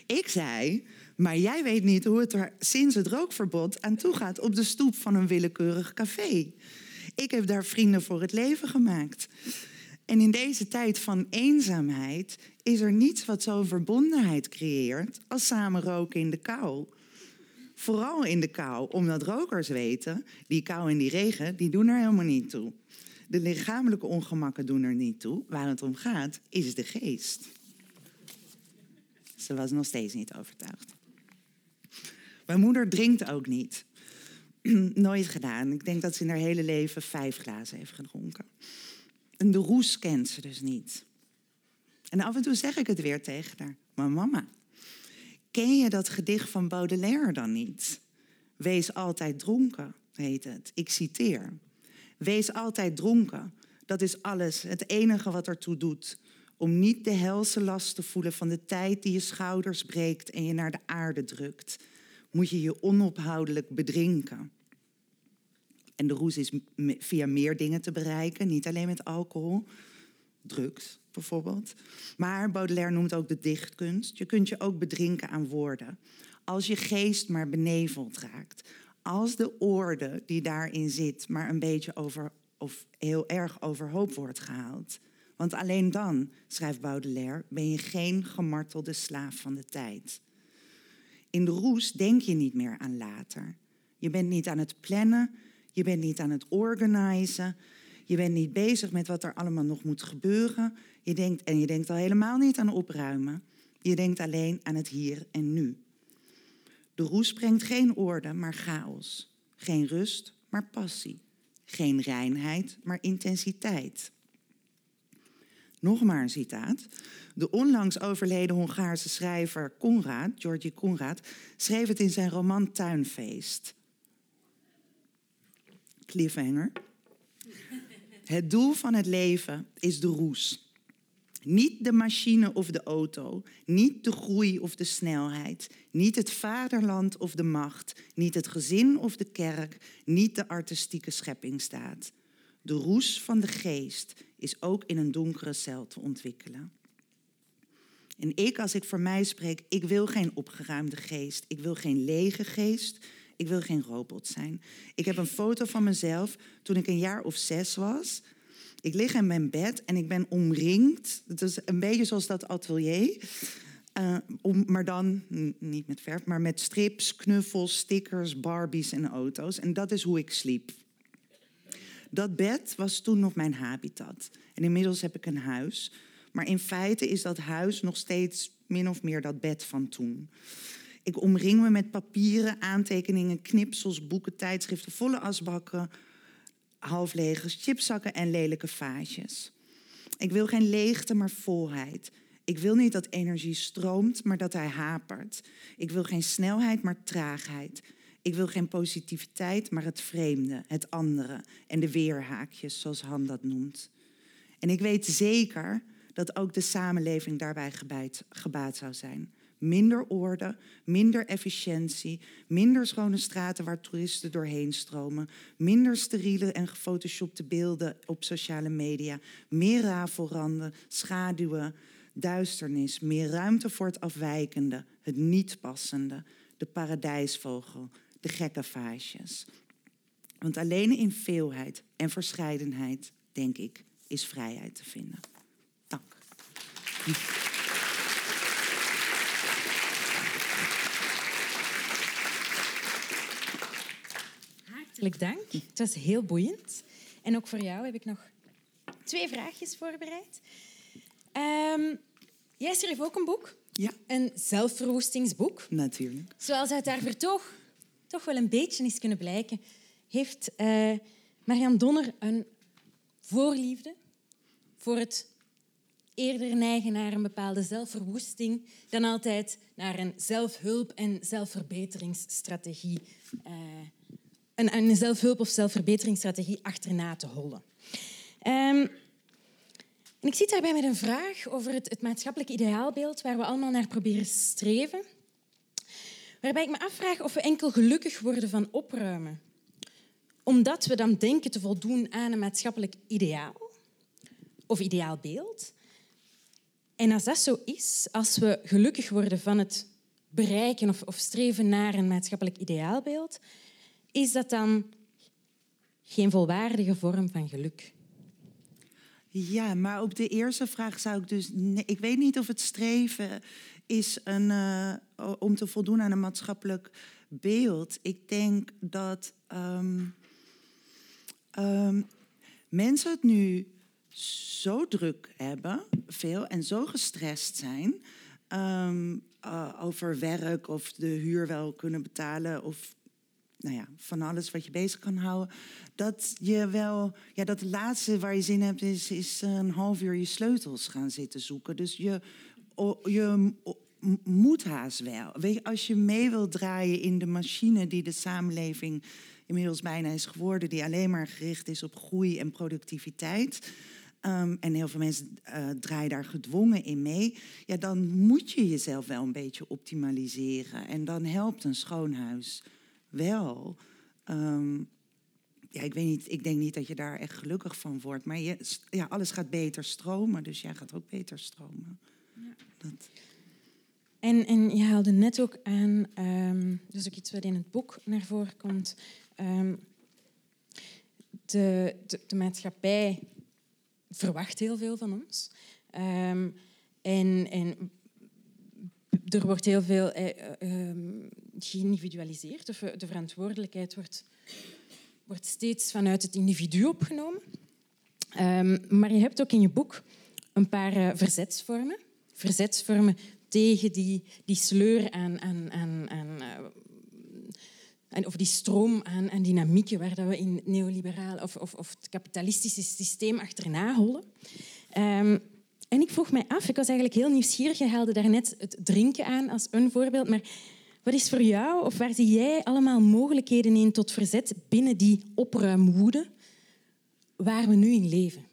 S5: Ik zei, maar jij weet niet hoe het er sinds het rookverbod aan toe gaat op de stoep van een willekeurig café. Ik heb daar vrienden voor het leven gemaakt. En in deze tijd van eenzaamheid is er niets wat zo'n verbondenheid creëert als samen roken in de kou. Vooral in de kou, omdat rokers weten, die kou en die regen, die doen er helemaal niet toe. De lichamelijke ongemakken doen er niet toe. Waar het om gaat, is de geest. Ze was nog steeds niet overtuigd. Mijn moeder drinkt ook niet. Nooit gedaan. Ik denk dat ze in haar hele leven vijf glazen heeft gedronken. En de roes kent ze dus niet. En af en toe zeg ik het weer tegen haar. Maar mama, ken je dat gedicht van Baudelaire dan niet? Wees altijd dronken, heet het. Ik citeer. Wees altijd dronken. Dat is alles, het enige wat ertoe doet. Om niet de helse last te voelen van de tijd die je schouders breekt en je naar de aarde drukt, moet je je onophoudelijk bedrinken. En de roes is via meer dingen te bereiken, niet alleen met alcohol, drugs bijvoorbeeld. Maar Baudelaire noemt ook de dichtkunst. Je kunt je ook bedrinken aan woorden. Als je geest maar beneveld raakt. Als de orde die daarin zit maar een beetje over, of heel erg overhoop wordt gehaald. Want alleen dan, schrijft Baudelaire, ben je geen gemartelde slaaf van de tijd. In de roes denk je niet meer aan later. Je bent niet aan het plannen, je bent niet aan het organiseren. Je bent niet bezig met wat er allemaal nog moet gebeuren. Je denkt, en je denkt al helemaal niet aan opruimen. Je denkt alleen aan het hier en nu. De roes brengt geen orde, maar chaos. Geen rust, maar passie. Geen reinheid, maar intensiteit. Nog maar een citaat. De onlangs overleden Hongaarse schrijver Konrad, Georgi Konrad, schreef het in zijn roman Tuinfeest cliffhanger. Het doel van het leven is de roes. Niet de machine of de auto, niet de groei of de snelheid, niet het vaderland of de macht, niet het gezin of de kerk, niet de artistieke scheppingstaat. De roes van de geest is ook in een donkere cel te ontwikkelen. En ik, als ik voor mij spreek, ik wil geen opgeruimde geest, ik wil geen lege geest, ik wil geen robot zijn. Ik heb een foto van mezelf toen ik een jaar of zes was. Ik lig in mijn bed en ik ben omringd. Het is een beetje zoals dat atelier. Uh, om, maar dan niet met verf, maar met strips, knuffels, stickers, Barbies en auto's. En dat is hoe ik sliep. Dat bed was toen nog mijn habitat. En inmiddels heb ik een huis. Maar in feite is dat huis nog steeds min of meer dat bed van toen. Ik omring me met papieren, aantekeningen, knipsels, boeken, tijdschriften, volle asbakken, halflege chipzakken en lelijke vaasjes. Ik wil geen leegte, maar volheid. Ik wil niet dat energie stroomt, maar dat hij hapert. Ik wil geen snelheid, maar traagheid. Ik wil geen positiviteit, maar het vreemde, het andere en de weerhaakjes, zoals Han dat noemt. En ik weet zeker dat ook de samenleving daarbij gebaat zou zijn. Minder orde, minder efficiëntie, minder schone straten waar toeristen doorheen stromen, minder steriele en gefotoshopte beelden op sociale media, meer rafelranden, schaduwen, duisternis, meer ruimte voor het afwijkende, het niet passende, de paradijsvogel, de gekke vaasjes. Want alleen in veelheid en verscheidenheid, denk ik, is vrijheid te vinden. Dank.
S1: Hartelijk dank. Het was heel boeiend. En ook voor jou heb ik nog twee vraagjes voorbereid. Um, jij schreef ook een boek.
S5: Ja.
S1: Een zelfverwoestingsboek.
S5: Natuurlijk.
S1: Zoals uit haar vertoog toch wel een beetje is kunnen blijken, heeft uh, Marianne Donner een voorliefde voor het eerder neigen naar een bepaalde zelfverwoesting dan altijd naar een zelfhulp- en zelfverbeteringsstrategie. Uh, een, een zelfhulp- of zelfverbeteringsstrategie achterna te hollen. Um, en ik zit daarbij met een vraag over het, het maatschappelijk ideaalbeeld waar we allemaal naar proberen streven. Waarbij ik me afvraag of we enkel gelukkig worden van opruimen. Omdat we dan denken te voldoen aan een maatschappelijk ideaal of ideaalbeeld. En als dat zo is, als we gelukkig worden van het bereiken of, of streven naar een maatschappelijk ideaalbeeld, is dat dan geen volwaardige vorm van geluk?
S5: Ja, maar op de eerste vraag zou ik dus. Nee, ik weet niet of het streven is een, uh, om te voldoen aan een maatschappelijk beeld. Ik denk dat um, um, mensen het nu zo druk hebben, veel, en zo gestrest zijn. Um, uh, over werk of de huur wel kunnen betalen of nou ja, van alles wat je bezig kan houden. Dat je wel, ja, dat laatste waar je zin hebt, is, is een half uur je sleutels gaan zitten zoeken. Dus je, je moet haast wel. Weet je, als je mee wilt draaien in de machine die de samenleving inmiddels bijna is geworden, die alleen maar gericht is op groei en productiviteit. Um, en heel veel mensen uh, draaien daar gedwongen in mee. Ja, dan moet je jezelf wel een beetje optimaliseren. En dan helpt een schoon huis wel. Um, ja, ik weet niet, ik denk niet dat je daar echt gelukkig van wordt. Maar je, ja, alles gaat beter stromen, dus jij gaat ook beter stromen. Ja. Dat.
S1: En, en je haalde net ook aan, um, dus ook iets wat in het boek naar voren komt. Um, de, de, de, maatschappij verwacht heel veel van ons. Um, en, en er wordt heel veel eh, geïndividualiseerd. Of de verantwoordelijkheid wordt, wordt steeds vanuit het individu opgenomen. Um, maar je hebt ook in je boek een paar uh, verzetsvormen. Verzetsvormen tegen die, die sleur aan, aan, uh, of die stroom aan, dynamieken waar dat we in neoliberaal of, of, of het kapitalistische systeem achterna hollen. Um, en ik vroeg mij af, ik was eigenlijk heel nieuwsgierig, je haalde daarnet het drinken aan als een voorbeeld, maar wat is voor jou, of waar zie jij allemaal mogelijkheden in tot verzet binnen die opruimwoede waar we nu in leven?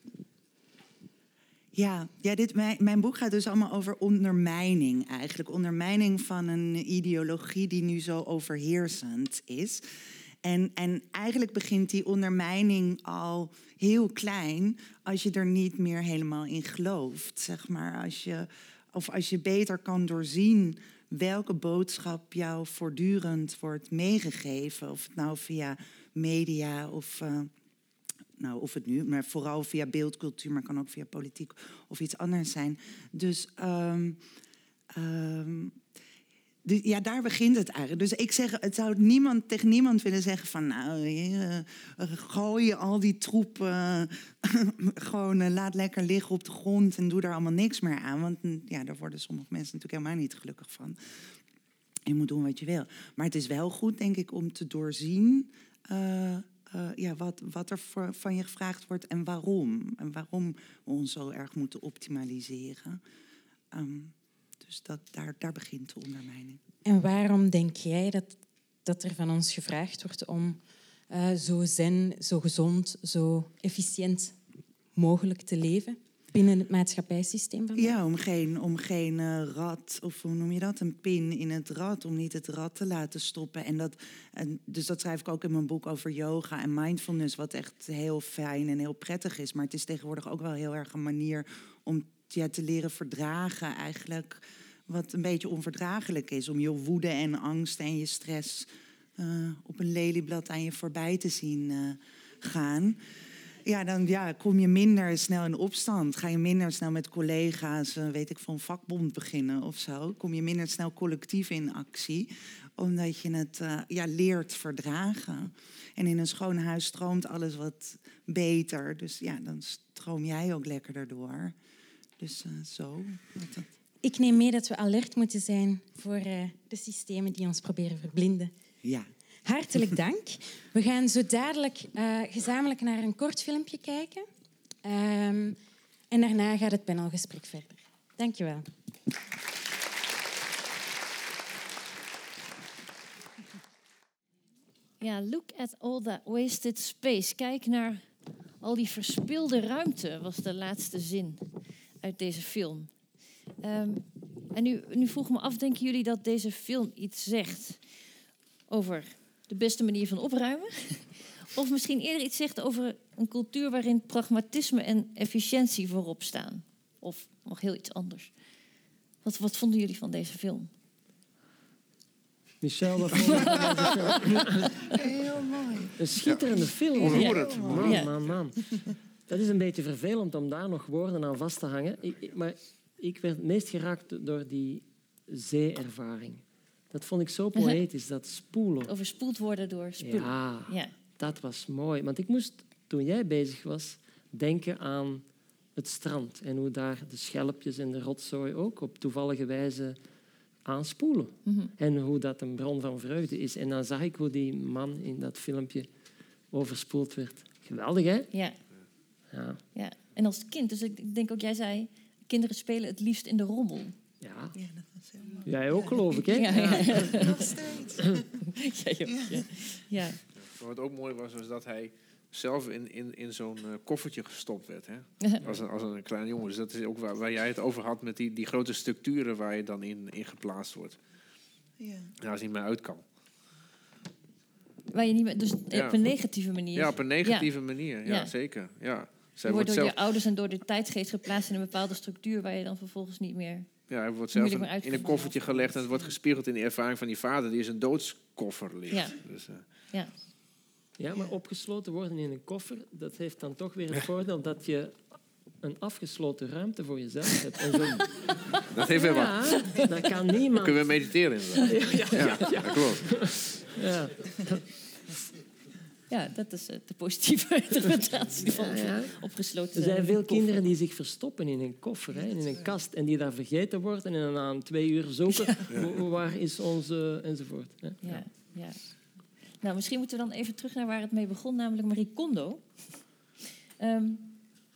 S5: Ja, ja dit, mijn, mijn, boek gaat dus allemaal over ondermijning eigenlijk. Ondermijning van een ideologie die nu zo overheersend is. En, en eigenlijk begint die ondermijning al heel klein als je er niet meer helemaal in gelooft. Zeg maar. als je, of als je beter kan doorzien welke boodschap jou voortdurend wordt meegegeven. Of het nou via media of, uh, nou, of het nu, maar vooral via beeldcultuur, maar kan ook via politiek of iets anders zijn. Dus um, Dus ja, daar begint het eigenlijk. Dus ik zeg, het zou niemand, tegen niemand willen zeggen van... nou, uh, gooi al die troep, uh, gewoon laat lekker liggen op de grond... en doe daar allemaal niks meer aan. Want mm, ja, daar worden sommige mensen natuurlijk helemaal niet gelukkig van. Je moet doen wat je wil. Maar het is wel goed, denk ik, om te doorzien... ja, wat, wat er van je gevraagd wordt en waarom. En waarom we ons zo erg moeten optimaliseren. Um, dus dat, daar, daar begint de ondermijning.
S1: En waarom denk jij dat, dat er van ons gevraagd wordt om uh, zo zen, zo gezond, zo efficiënt mogelijk te leven? binnen het maatschappijsysteem van
S5: Ja, om geen, om geen uh, rad, of hoe noem je dat, een pin in het rad, om niet het rad te laten stoppen. En dat, en dus dat schrijf ik ook in mijn boek over yoga en mindfulness, wat echt heel fijn en heel prettig is. Maar het is tegenwoordig ook wel heel erg een manier om ja, te leren verdragen eigenlijk wat een beetje onverdraaglijk is. Om je woede en angst en je stress uh, op een lelieblad aan je voorbij te zien uh, gaan. Ja, dan ja, kom je minder snel in opstand. Ga je minder snel met collega's, uh, weet ik, van vakbond beginnen of zo. Kom je minder snel collectief in actie. Omdat je het ja, leert verdragen. En in een schoon huis stroomt alles wat beter. Dus ja, dan stroom jij ook lekkerder door. Dus zo.
S1: Ik neem mee dat we alert moeten zijn voor uh, de systemen die ons proberen verblinden.
S5: Ja.
S1: Hartelijk dank. We gaan zo dadelijk uh, gezamenlijk naar een kort filmpje kijken. Um, en daarna gaat het panelgesprek verder. Dank je wel.
S2: Ja, look at all that wasted space. Kijk naar al die verspilde ruimte, was de laatste zin uit deze film. Um, en nu, nu vroeg me af, denken jullie dat deze film iets zegt over de beste manier van opruimen? of misschien eerder iets zegt over een cultuur waarin pragmatisme en efficiëntie voorop staan? Of nog heel iets anders? Wat, wat vonden jullie van deze film?
S4: Michel, wat vond je?
S5: Heel mooi.
S4: Een schitterende film.
S3: Onroerend.
S4: Man, man, man. Dat is een beetje vervelend om daar nog woorden aan vast te hangen. Ik, ik, maar ik werd meest geraakt door die zeeervaring. Dat vond ik zo poëtisch, dat spoelen.
S2: Overspoeld worden door spoelen.
S4: Ja, ja, dat was mooi. Want ik moest, toen jij bezig was, denken aan het strand. En hoe daar de schelpjes en de rotzooi ook op toevallige wijze aanspoelen. Mm -hmm. En hoe dat een bron van vreugde is. En dan zag ik hoe die man in dat filmpje overspoeld werd. Geweldig, hè?
S2: Ja. Ja. ja. En als kind, dus ik denk ook, jij zei kinderen spelen het liefst in de rommel.
S4: Ja, ja dat was heel mooi. Jij ook, geloof ik, hè? Ja,
S5: ja. ja. nog steeds.
S2: Ja. ja.
S3: Wat ook mooi was, was dat hij zelf in, in, in zo'n uh, koffertje gestopt werd. Hè? Als, een, als een klein jongen. Dus dat is ook waar, waar jij het over had met die, die grote structuren waar je dan in, in geplaatst wordt. Ja. ja als hij niet meer uit kan.
S2: Waar je niet meer, dus ja. op een negatieve manier.
S3: Ja, op een negatieve manier. Ja, zeker. Ja.
S2: Zij je wordt door zelf... je ouders en door de tijdsgeest geplaatst in een bepaalde structuur waar je dan vervolgens niet meer.
S3: Ja, hij wordt zelf een, in een koffertje gelegd en het wordt gespiegeld in de ervaring van die vader, die is een doodskoffer ligt.
S2: Ja.
S3: Dus, uh...
S2: ja.
S4: ja, maar opgesloten worden in een koffer, dat heeft dan toch weer het voordeel dat je een afgesloten ruimte voor jezelf hebt. En zo...
S3: Dat heeft weer
S4: ja,
S3: wat.
S4: Dat kan niemand. Dan
S3: kunnen we mediteren inderdaad. Ja, ja, ja, ja. dat klopt.
S4: Ja.
S2: Ja, dat is de positieve interpretatie van ja, ja. opgesloten.
S4: Er zijn veel kinderen die zich verstoppen in een koffer, hè, in een kast, en die daar vergeten worden en na een twee uur zoeken, ja. waar is onze, enzovoort. Hè.
S2: Ja, ja. Nou, misschien moeten we dan even terug naar waar het mee begon, namelijk Marie Kondo. Um,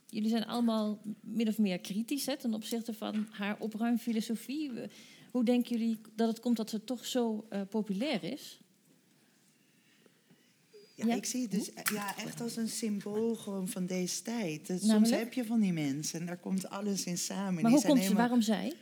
S2: jullie zijn allemaal min of meer kritisch hè, ten opzichte van haar opruimfilosofie. Hoe denken jullie dat het komt dat ze toch zo uh, populair is?
S5: Ja, ja, ik zie het dus ja, echt als een symbool gewoon van deze tijd. Dus soms heb je van die mensen en daar komt alles in samen.
S2: Maar hoe komt ze, waarom zij?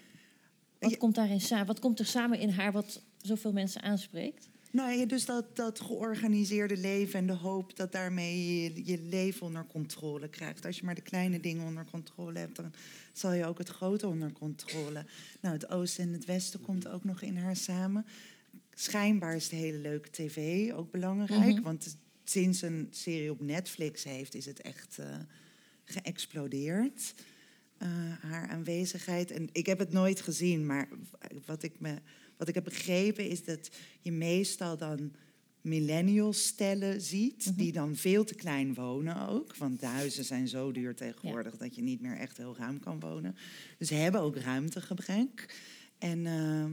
S2: Wat komt daarin samen? Wat komt er samen in haar wat zoveel mensen aanspreekt?
S5: Nou ja, dus dat, dat georganiseerde leven en de hoop dat daarmee je, je leven onder controle krijgt. Als je maar de kleine dingen onder controle hebt, dan zal je ook het grote onder controle. Nou, het oosten en het westen komt ook nog in haar samen. Schijnbaar is de hele leuke tv ook belangrijk, mm-hmm. want sinds een serie op Netflix heeft, is het echt uh, geëxplodeerd. Uh, haar aanwezigheid. En ik heb het nooit gezien, maar wat ik me wat ik heb begrepen is dat je meestal dan millennial stellen ziet, die dan veel te klein wonen ook. Want de huizen zijn zo duur tegenwoordig dat je niet meer echt heel ruim kan wonen. Dus ze hebben ook ruimtegebrek. En ehm,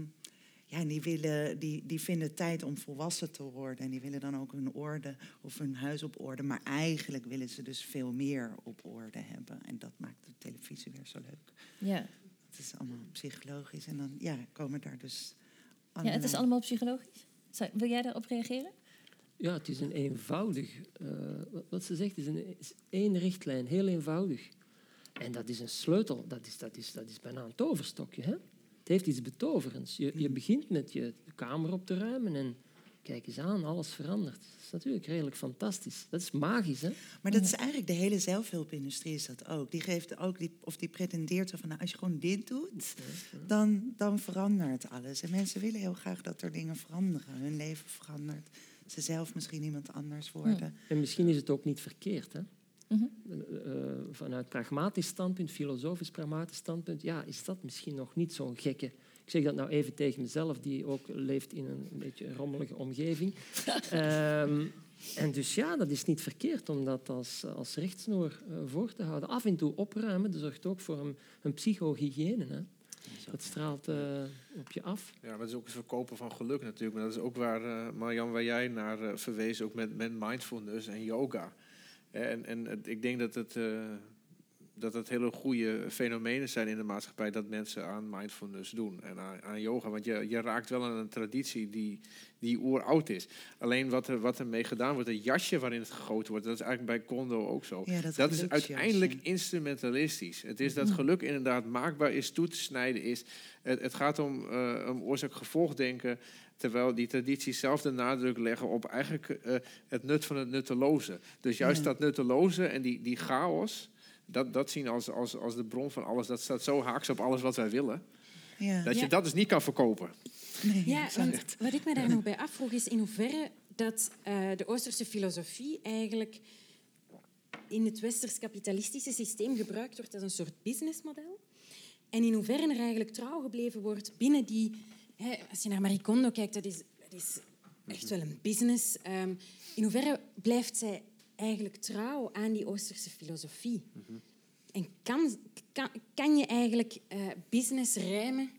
S5: ja, die, willen, die, die vinden tijd om volwassen te worden. En die willen dan ook hun orde of hun huis op orde. Maar eigenlijk willen ze dus veel meer op orde hebben. En dat maakt de televisie weer zo leuk.
S2: Ja.
S5: Het is allemaal psychologisch. En dan ja, komen daar dus
S2: ja, het is
S5: allerlei-
S2: allemaal psychologisch. Zou- Wil jij daarop reageren?
S4: Ja, het is een eenvoudig... eh, wat- wat ze zegt, is, een, is één richtlijn, heel eenvoudig. En dat is een sleutel, dat is, dat is, dat is bijna een toverstokje. Hè? Het heeft iets betoverends. Je, je begint met je kamer op te ruimen en kijk eens aan, alles verandert. Dat is natuurlijk redelijk fantastisch. Dat is magisch, hè?
S5: Maar dat is eigenlijk de hele zelfhulpindustrie is dat ook. Die geeft ook, die, of die pretendeert van, nou, als je gewoon dit doet, dan, dan verandert alles. En mensen willen heel graag dat er dingen veranderen. Hun leven verandert. Ze zelf misschien iemand anders worden.
S4: En misschien is het ook niet verkeerd, hè?
S2: Mhm.
S4: Eh, eh, vanuit pragmatisch standpunt, filosofisch pragmatisch standpunt, ja, is dat misschien nog niet zo'n gekke. Ik zeg dat nou even tegen mezelf, die ook leeft in een, beetje rommelige omgeving. Ehm, en dus ja, dat is niet verkeerd om dat als, als rechtsnoer eh, voor te houden. Af en toe opruimen, dat zorgt ook voor een, een psychohygiëne. Hè? Dat straalt eh, op je af.
S3: Ja, maar dat is ook het verkopen van geluk natuurlijk. Maar dat is ook waar, Marjan, waar jij naar verwees, ook met, met mindfulness en yoga. En, en ik denk dat het, eh, dat het hele goede fenomenen zijn in de maatschappij dat mensen aan mindfulness doen en aan, aan yoga. Want je, je raakt wel aan een traditie die, die oeroud is. Alleen wat er, wat er mee gedaan wordt, het jasje waarin het gegoten wordt, dat is eigenlijk bij Kondo ook zo.
S5: Ja, dat
S3: dat is uiteindelijk instrumentalistisch. Het is dat geluk inderdaad maakbaar is, toe te snijden is. Het, het gaat om, eh om oorzaak-gevolgdenken, terwijl die tradities zelf de nadruk leggen op eigenlijk eh, het nut van het nutteloze. Dus juist dat nutteloze en die, die chaos, dat, dat zien als, als, als de bron van alles. Dat staat zo haaks op alles wat wij willen,
S5: Ja.
S3: dat je
S1: Ja.
S3: dat dus niet kan verkopen.
S5: Nee,
S1: Ja, want wat ik me daar nog bij afvroeg is in hoeverre dat eh, de Oosterse filosofie eigenlijk in het westers kapitalistische systeem gebruikt wordt als een soort businessmodel. En in hoeverre er eigenlijk trouw gebleven wordt binnen die... Als je naar Marie Kondo kijkt, dat is, dat is echt wel een business. Ehm, in hoeverre blijft zij eigenlijk trouw aan die Oosterse filosofie? En kan, kan, kan je eigenlijk eh, business rijmen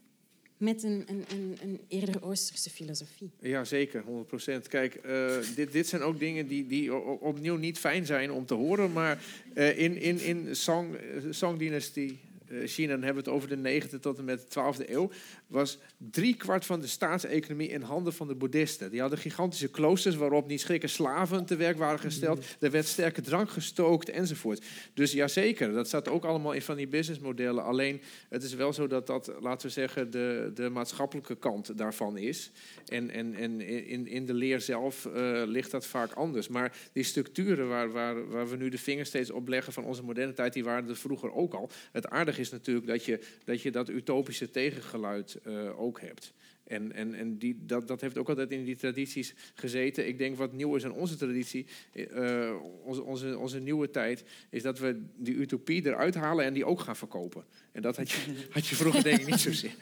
S1: met een, een, een, een eerder Oosterse filosofie?
S3: Ja, zeker, 100%. Kijk, eh, dit, dit zijn ook dingen die, die opnieuw niet fijn zijn om te horen. Maar eh, in, in, in Song, Song-dynastie eh, China, dan hebben we het over de 9e tot en met de 12e eeuw, was driekwart van de staatseconomie in handen van de boeddhisten. Die hadden gigantische kloosters waarop niet schrikken slaven te werk waren gesteld. Er werd sterke drank gestookt enzovoort. Dus jazeker, dat staat ook allemaal in van die businessmodellen. Alleen het is wel zo dat dat, laten we zeggen, de, de maatschappelijke kant daarvan is. En, en, en in, in de leer zelf eh, ligt dat vaak anders. Maar die structuren waar, waar, waar we nu de vinger steeds op leggen van onze moderne tijd, die waren er vroeger ook al. Het aardige is natuurlijk dat je dat, je dat utopische tegengeluid eh, ook hebt. En, en, en die, dat, dat heeft ook altijd in die tradities gezeten. Ik denk wat nieuw is in onze traditie, eh, onze, onze, onze nieuwe tijd, is dat we die utopie eruit halen en die ook gaan verkopen. En dat had je, had je vroeger denk ik niet zozeer.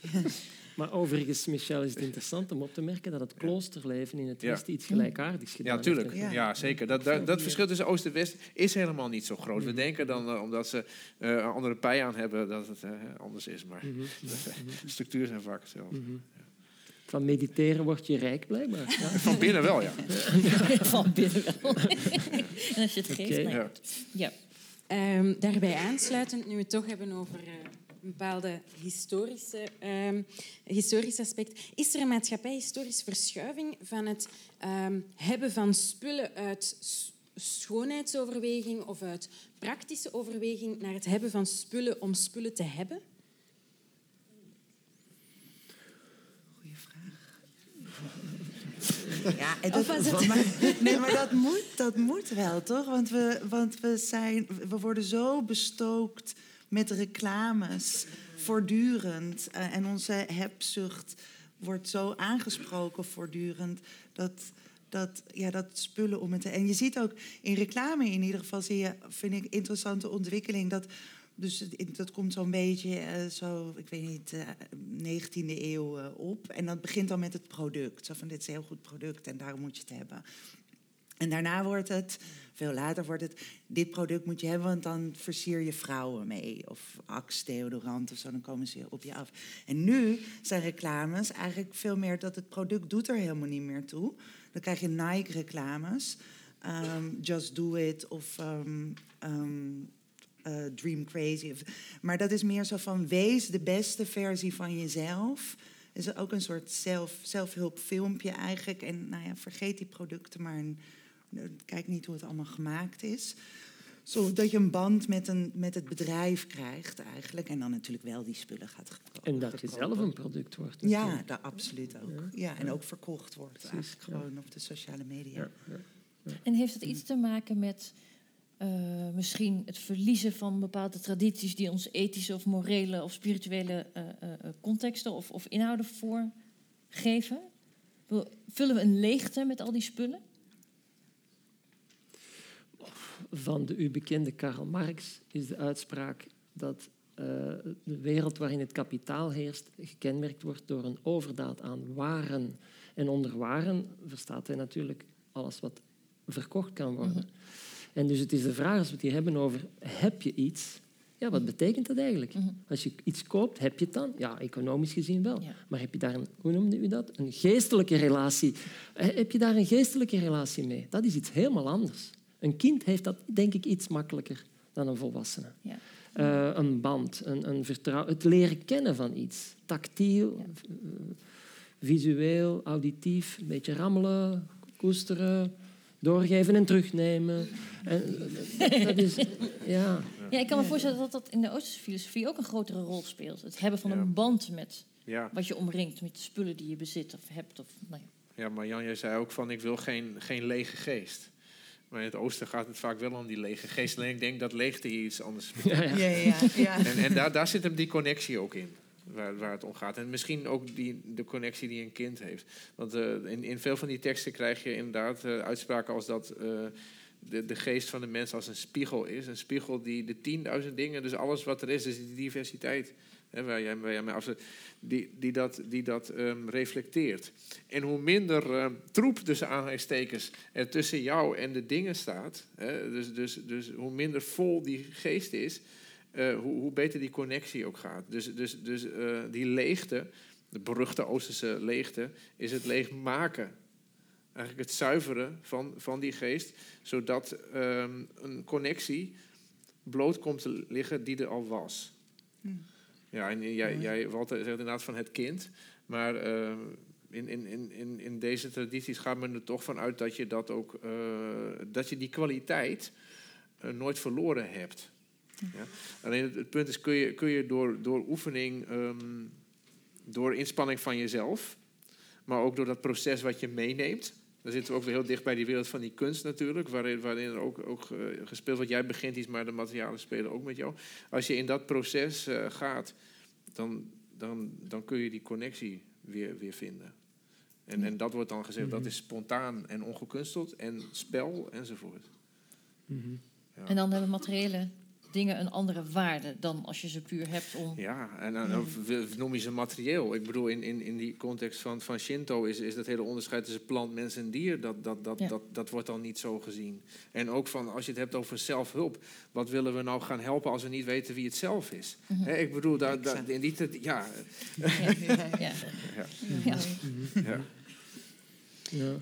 S4: Maar overigens, Michel, is het interessant om op te merken dat het kloosterleven in het
S3: Ja.
S4: Westen iets gelijkaardigs gedaan
S3: Ja, tuurlijk.
S4: heeft.
S5: Ja.
S3: Ja, zeker. Dat, dat, dat verschil tussen Oost en West is helemaal niet zo groot. We denken dan, eh, omdat ze eh, een andere pij aan hebben, dat het eh, anders is. Maar de structuren zijn vaak hetzelfde.
S4: Van mediteren word je rijk, blijkbaar. Ja.
S3: Van binnen wel, ja.
S2: Van binnen wel. en als je het geeft, ja.
S1: Ehm, daarbij aansluitend, nu we het toch hebben over eh, bepaalde historische, ehm, historisch aspect, is er een maatschappij-historische verschuiving van het ehm, hebben van spullen uit schoonheidsoverweging of uit praktische overweging naar het hebben van spullen om spullen te hebben?
S5: Goeie vraag. Ja, dat,
S1: was het-
S5: maar, nee, maar dat moet, dat moet wel, toch? Want, we, want we, zijn, we worden zo bestookt met reclames voortdurend. eh, en onze hebzucht wordt zo aangesproken voortdurend... dat, dat, ja, dat spullen om het... En je ziet ook in reclame in ieder geval... zie je, vind ik, interessante ontwikkeling... dat Dus dat komt zo'n beetje eh, zo, ik weet niet, eh 19e eeuw eh, op. En dat begint dan met het product. Zo van, dit is een heel goed product en daarom moet je het hebben. En daarna wordt het, veel later wordt het, dit product moet je hebben, want dan versier je vrouwen mee. Of Axe deodorant of zo, dan komen ze op je af. En nu zijn reclames eigenlijk veel meer dat het product doet er helemaal niet meer toe. Dan krijg je Nike-reclames, ehm, Just Do It of ehm, ehm, eh, Dream Crazy. Maar dat is meer zo van, wees de beste versie van jezelf. Is ook een soort zelf, zelfhulpfilmpje eigenlijk. En nou ja, vergeet die producten maar kijk niet hoe het allemaal gemaakt is. Zodat je een band met, een, met het bedrijf krijgt eigenlijk. En dan natuurlijk wel die spullen gaat gebruiken.
S4: En dat je zelf een product wordt.
S5: Ja, dat absoluut ook. Ja, en ook verkocht wordt
S4: Precies,
S5: eigenlijk
S4: ja.
S5: gewoon op de sociale media.
S4: Ja, ja.
S2: En heeft het iets te maken met eh, misschien het verliezen van bepaalde tradities die ons ethische of morele of spirituele eh, eh, contexten of, of inhouden voorgeven? Vullen we een leegte met al die spullen?
S4: Van de u bekende Karl Marx is de uitspraak dat eh, de wereld waarin het kapitaal heerst gekenmerkt wordt door een overdaad aan waren. En onder waren verstaat hij natuurlijk alles wat verkocht kan worden. En dus het is de vraag, als we het hier hebben over heb je iets, ja, wat betekent dat eigenlijk?
S2: Mhm.
S4: Als je iets koopt, heb je het dan? Ja, economisch gezien wel.
S2: Ja.
S4: Maar heb je daar een, hoe noemde u dat? Een geestelijke relatie. Eh, Heb je daar een geestelijke relatie mee? Dat is iets helemaal anders. Een kind heeft dat, denk ik, iets makkelijker dan een volwassene.
S2: Ja.
S4: Eh, een band, een, een vertrouw, het leren kennen van iets. Tactiel,
S2: Ja.
S4: eh, visueel, auditief, een beetje rammelen, koesteren, doorgeven en terugnemen. En, eh, dat is, ja.
S2: Ja, ik kan me voorstellen dat dat in de Oosterse filosofie ook een grotere rol speelt. Het hebben van
S3: Ja.
S2: een band met
S3: Ja.
S2: wat je omringt, met de spullen die je bezit of hebt. Of, nou ja.
S3: ja, maar Jan, jij zei ook van ik wil geen, geen lege geest. Maar in het oosten gaat het vaak wel om die lege geest. Alleen ik denk dat leegte hier iets anders
S4: Ja, ja.
S5: Ja, ja, ja.
S3: En, en daar, daar zit hem die connectie ook in, waar, waar het om gaat. En misschien ook die, de connectie die een kind heeft. Want eh, in, in veel van die teksten krijg je inderdaad eh, uitspraken als dat eh, de, de geest van de mens als een spiegel is. Een spiegel die de tienduizend dingen, dus alles wat er is, dus die diversiteit. Waar jij, waar jij die, die dat, die dat ehm, reflecteert. En hoe minder ehm, troep tussen aanhalingstekens er tussen jou en de dingen staat, hè, dus, dus, dus hoe minder vol die geest is, eh, hoe, hoe beter die connectie ook gaat. Dus, dus, dus eh, die leegte, de beruchte Oosterse leegte, is het leegmaken. Eigenlijk het zuiveren van, van die geest, zodat ehm, een connectie bloot komt te liggen die er al was. Ja, en jij, jij Walter, zegt inderdaad van het kind, maar eh, in, in, in, in, in deze tradities gaat men er toch van uit dat je dat ook, eh, dat je die kwaliteit eh, nooit verloren hebt. Ja? Alleen het, het punt is, kun je, kun je door, door oefening, ehm, door inspanning van jezelf, maar ook door dat proces wat je meeneemt. Dan zitten we ook weer heel dicht bij die wereld van die kunst natuurlijk, waarin, waarin er ook, ook eh, gespeeld wordt. Jij begint iets, maar de materialen spelen ook met jou. Als je in dat proces eh, gaat, dan, dan, dan kun je die connectie weer, weer vinden. En, en dat wordt dan gezegd, dat is spontaan en ongekunsteld en spel enzovoort.
S4: Mhm.
S3: Ja.
S2: En dan hebben materiële dingen een andere waarde dan als je ze puur hebt om...
S3: Ja, en dan v- noem je ze materieel. Ik bedoel, in, in, in die context van, van Shinto is, is dat hele onderscheid tussen plant, mens en dier, dat, dat, dat,
S2: Ja.
S3: dat, dat wordt dan niet zo gezien. En ook van, als je het hebt over zelfhulp, wat willen we nou gaan helpen als we niet weten wie het zelf is? Hè, ik bedoel, daar, daar, in die tijd- ja,
S2: Ja. Ja.
S3: ja,
S2: Ja.
S3: ja.
S4: Ja.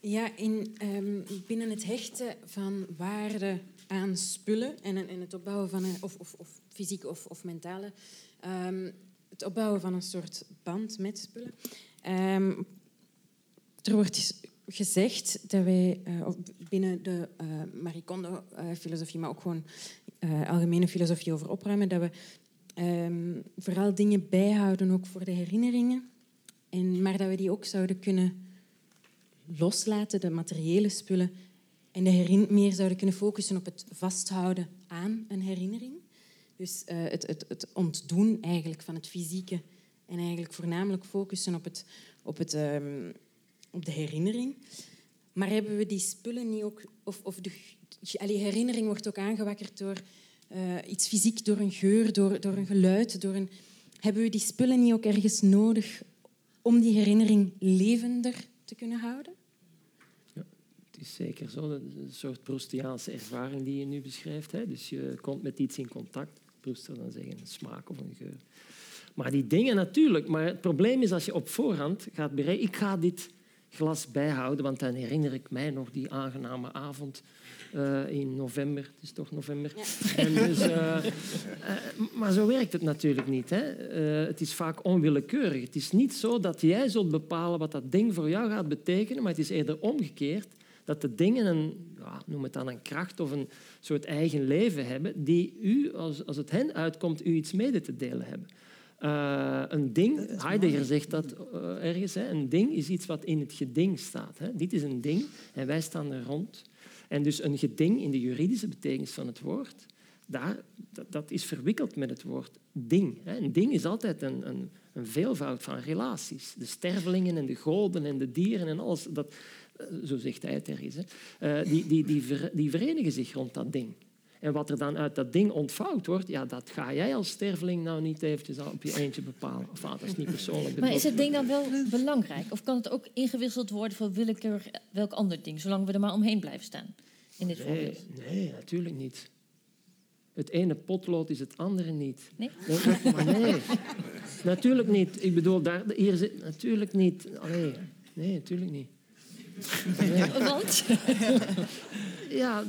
S1: Ja, in, ehm, binnen het hechten van waarde aan spullen en, en het opbouwen van een, of, of, of fysieke of, of mentale, ehm, het opbouwen van een soort band met spullen. Ehm, er wordt gezegd dat wij eh, binnen de eh Marie Kondo-filosofie, maar ook gewoon eh, algemene filosofie over opruimen, dat we ehm, vooral dingen bijhouden ook voor de herinneringen, en, maar dat we die ook zouden kunnen loslaten, de materiële spullen, en de meer zouden kunnen focussen op het vasthouden aan een herinnering. Dus eh, het, het, het ontdoen eigenlijk van het fysieke en eigenlijk voornamelijk focussen op, het, op, het, ehm, op de herinnering. Maar hebben we die spullen niet ook... Of, of de, herinnering wordt ook aangewakkerd door eh, iets fysiek door een geur, door, door een geluid. Door een... Hebben we die spullen niet ook ergens nodig om die herinnering levender te kunnen houden?
S4: Is zeker zo. Dat is een soort Proustiaanse ervaring die je nu beschrijft. Hè? Dus je komt met iets in contact. Proust zou dan zeggen een smaak of een geur. Maar die dingen natuurlijk. Maar het probleem is als je op voorhand gaat bereiken... Ik ga dit glas bijhouden, want dan herinner ik mij nog die aangename avond uh, in november. Het is toch november. Ja. En dus, uh, uh, maar zo werkt het natuurlijk niet. Hè. het is vaak onwillekeurig. Het is niet zo dat jij zult bepalen wat dat ding voor jou gaat betekenen, maar het is eerder omgekeerd dat de dingen een, noem het dan een kracht of een soort eigen leven hebben, die u, als, als het hen uitkomt, u iets mede te delen hebben. Uh, een ding, Heidegger zegt dat uh, ergens, hè, een ding is iets wat in het geding staat. Hè. Dit is een ding en wij staan er rond. En dus een geding in de juridische betekenis van het woord, daar, dat, dat is verwikkeld met het woord ding. Hè. Een ding is altijd een, een, een, veelvoud van relaties. De stervelingen en de goden en de dieren en alles, dat, eh, zo zegt hij het ergens, hè, die, die, die, die verenigen zich rond dat ding. En wat er dan uit dat ding ontvouwd wordt, ja, dat ga jij als sterveling nou niet eventjes op je eentje bepalen. Of dat is niet persoonlijk.
S2: Maar is het ding dan wel belangrijk? Of kan het ook ingewisseld worden voor willekeurig welk ander ding, zolang we er maar omheen blijven staan? In dit
S4: nee, nee, natuurlijk niet. Het ene potlood is het andere niet.
S2: Nee?
S4: nee maar nee, natuurlijk niet. Ik bedoel, daar, hier zit natuurlijk niet. Nee, nee, natuurlijk niet.
S2: Want?
S4: ja,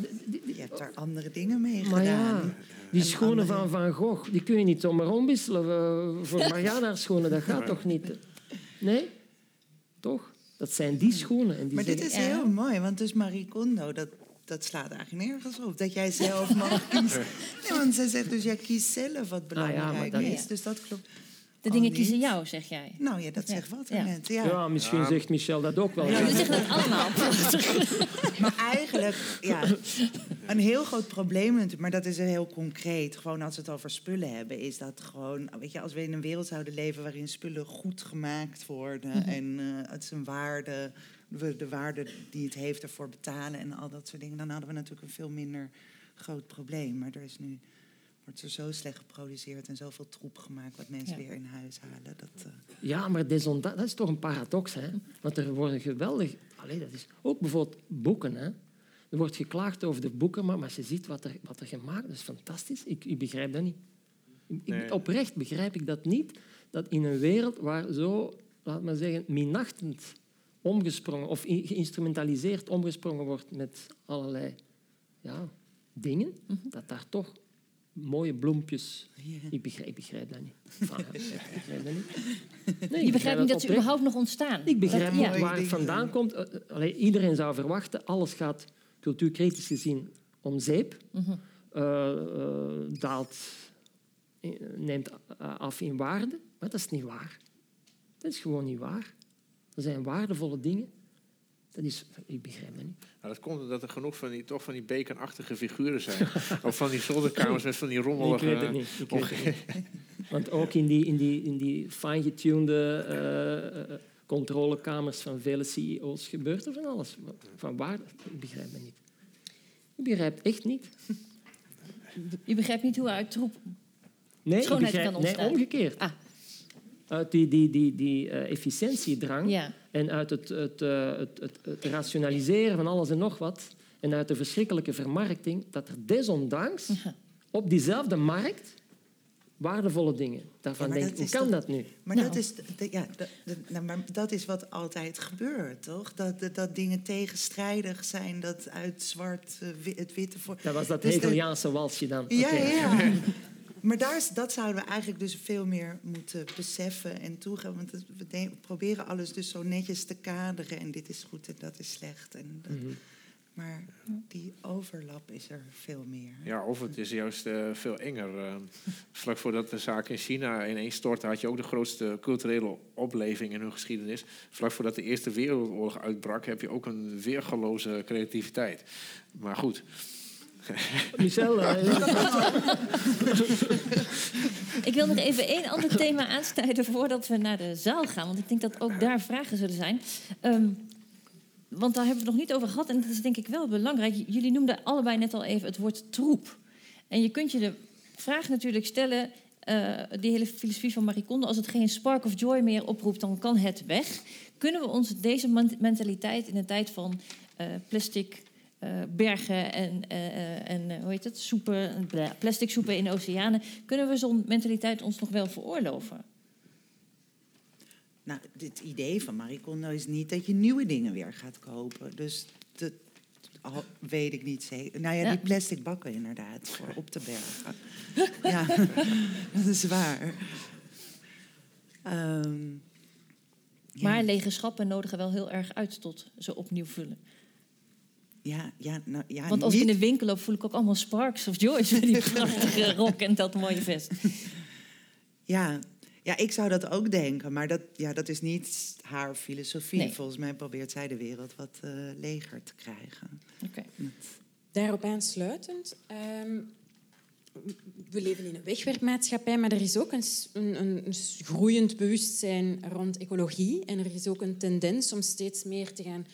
S5: je hebt daar andere dingen mee
S4: maar
S5: gedaan.
S4: Ja, die schoenen van Van Gogh, die kun je niet zomaar omwisselen voor Mariana schoenen. Dat gaat toch niet? Nee? Toch? Dat zijn die schoenen. En die
S5: maar dit is heel mooi, want dus Marie Kondo, dat, dat slaat eigenlijk nergens op. Dat jij zelf mag kiezen. Nee, want zij zegt dus, jij kiest zelf wat belangrijk ah, ja, is. Dus dat klopt.
S2: De dingen kiezen jou, zeg jij.
S5: Nou ja, dat zegt wat
S2: ja.
S5: net.
S4: Ja. ja, misschien zegt Michel dat ook wel.
S2: Ja, we zeggen dat allemaal.
S5: maar eigenlijk, ja, een heel groot probleem maar dat is heel concreet. Gewoon als we het over spullen hebben, is dat gewoon, weet je, als we in een wereld zouden leven waarin spullen goed gemaakt worden mm -hmm. en uh, het zijn waarde, we de waarde die het heeft ervoor betalen en al dat soort dingen, dan hadden we natuurlijk een veel minder groot probleem. Maar er is nu wordt er zo slecht geproduceerd en zoveel troep gemaakt wat mensen weer in huis halen. Dat, uh...
S4: Ja, maar dat is toch een paradox, hè? Want er worden geweldig... Allee, dat is ook bijvoorbeeld boeken, hè? Er wordt geklaagd over de boeken, maar als je ziet wat er, wat er gemaakt is, is fantastisch. Ik, ik begrijp dat niet. Ik, oprecht begrijp ik dat niet, dat in een wereld waar zo, laat maar zeggen, minachtend omgesprongen of geïnstrumentaliseerd omgesprongen wordt met allerlei ja, dingen, mm -hmm. dat daar toch mooie bloempjes. Ik, begrijp, ik begrijp dat niet. ik begrijp dat niet.
S2: Nee, je begrijpt niet dat ze überhaupt nog ontstaan.
S4: Ik begrijp niet waar het vandaan komt. Eh, eh, allee, iedereen zou verwachten, alles gaat cultuurkritisch gezien om zeep. Mm -hmm. uh, daalt, neemt af in waarde. Maar dat is niet waar. Dat is gewoon niet waar. Er zijn waardevolle dingen dat is, ik begrijp het niet.
S3: Nou, dat komt omdat er genoeg van die, toch van die bekenachtige figuren zijn. of van die zolderkamers met van die rommelige...
S4: Ik weet het niet. Ik weet het niet. Want ook in die, in die, in die fine-getuned uh, controlekamers van vele CEO's gebeurt er van alles. Van waar? Ik begrijp het niet. Ik begrijp het echt niet.
S2: Je begrijpt niet hoe uit troep
S4: nee,
S2: schoonheid
S4: begrijp,
S2: kan ontstaan?
S4: Nee, omgekeerd.
S2: Ah.
S4: Uit die, die, die, die uh, efficiëntiedrang... Ja en uit het, het, uh, het, het, het, rationaliseren van alles en nog wat, en uit de verschrikkelijke vermarkting, dat er desondanks op diezelfde markt waardevolle dingen. Daarvan ja, denk ik, hoe kan dat nu?
S5: Maar, nou. dat is, ja, dat, nou, maar dat is wat altijd gebeurt, toch? Dat, dat, dat dingen tegenstrijdig zijn, dat uit zwart uh, het witte... Voor...
S4: Dat was dat dus Hegeliaanse walsje dan.
S5: Ja, okay. ja. Maar daar, dat zouden we eigenlijk dus veel meer moeten beseffen en toegeven. Want we proberen alles dus zo netjes te kaderen. En dit is goed en dat is slecht. En dat, mm -hmm. Maar die overlap is er veel meer.
S3: Ja, of het is juist uh, veel enger. Uh, vlak voordat de zaak in China ineens stortte, had je ook de grootste culturele opleving in hun geschiedenis. Vlak voordat de Eerste Wereldoorlog uitbrak, heb je ook een weergaloze creativiteit. Maar goed.
S4: Michel.
S2: ik wil nog even één ander thema aansnijden voordat we naar de zaal gaan. Want ik denk dat ook daar vragen zullen zijn. Um, want daar hebben we het nog niet over gehad. En dat is denk ik wel belangrijk. Jullie noemden allebei net al even het woord troep. En je kunt je de vraag natuurlijk stellen, uh, die hele filosofie van Marie Kondo, als het geen spark of joy meer oproept, dan kan het weg. Kunnen we ons deze mentaliteit in een tijd van uh, plastic bergen en, en hoe heet het, soepen, plastic soepen in oceanen, kunnen we zo'n mentaliteit ons nog wel veroorloven?
S5: Nou, het idee van Marie Kondo is niet dat je nieuwe dingen weer gaat kopen. Dus dat weet ik niet zeker. Nou ja, die plastic bakken inderdaad, voor op te bergen. ja, dat is waar. Um,
S2: maar lege schappen nodigen wel heel erg uit tot ze opnieuw vullen.
S5: Ja, ja, nou, ja,
S2: Want als ik in de winkel loop, voel ik ook allemaal sparks of joy met die prachtige rok en dat mooie vest.
S5: Ja, ja, ik zou dat ook denken, maar dat, ja, dat is niet haar filosofie. Volgens mij probeert zij de wereld wat uh, leger te krijgen.
S1: Okay. Daarop aansluitend. Um, we leven in een wegwerpmaatschappij, maar er is ook een, een, een, groeiend bewustzijn rond ecologie. En er is ook een tendens om steeds meer te gaan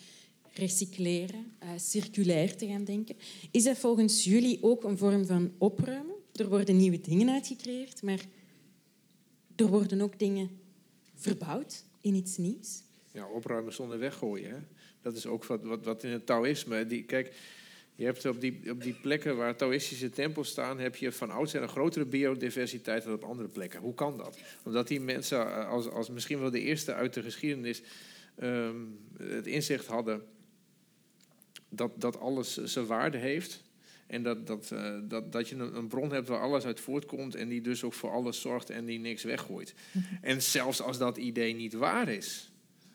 S1: recycleren, uh, circulair te gaan denken. Is dat volgens jullie ook een vorm van opruimen? Er worden nieuwe dingen uitgecreëerd, maar er worden ook dingen verbouwd in iets nieuws.
S3: Ja, opruimen zonder weggooien. Dat is ook wat, wat, wat in het Taoïsme. Die, kijk, je hebt op die, op die plekken waar Taoïstische tempels staan, heb je van oudsher een grotere biodiversiteit dan op andere plekken. Hoe kan dat? Omdat die mensen, eh, als, als misschien wel de eerste uit de geschiedenis, um, het inzicht hadden dat, dat alles zijn waarde heeft. En dat, dat, uh, dat, dat je een, een, bron hebt waar alles uit voortkomt en die dus ook voor alles zorgt en die niks weggooit. En zelfs als dat idee niet waar is,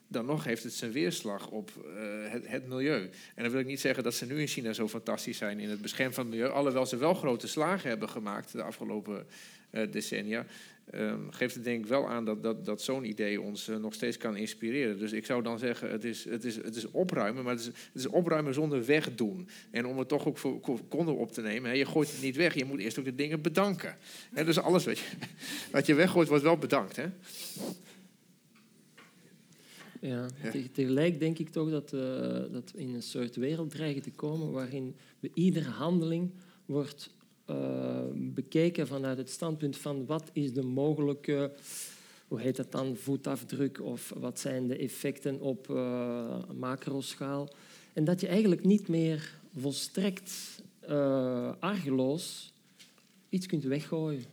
S3: dan nog heeft het zijn weerslag op uh, het, milieu. En dan wil ik niet zeggen dat ze nu in China zo fantastisch zijn in het beschermen van het milieu, alhoewel ze wel grote slagen hebben gemaakt de afgelopen uh, decennia. Um, geeft het denk ik wel aan dat, dat, dat zo'n idee ons uh, nog steeds kan inspireren. Dus ik zou dan zeggen, het is, het is, het is opruimen, maar het is, het is opruimen zonder wegdoen. En om het toch ook voor konden op te nemen, je gooit het niet weg, je moet eerst ook de dingen bedanken. Hè, dus alles wat je, wat je weggooit, wordt wel bedankt. Hè?
S4: Ja, tegelijk denk ik toch dat, uh, dat we in een soort wereld dreigen te komen waarin we iedere handeling wordt uh, bekeken vanuit het standpunt van wat is de mogelijke, hoe heet dat dan, voetafdruk of wat zijn de effecten op uh, macroschaal. En dat je eigenlijk niet meer volstrekt uh, argeloos iets kunt weggooien.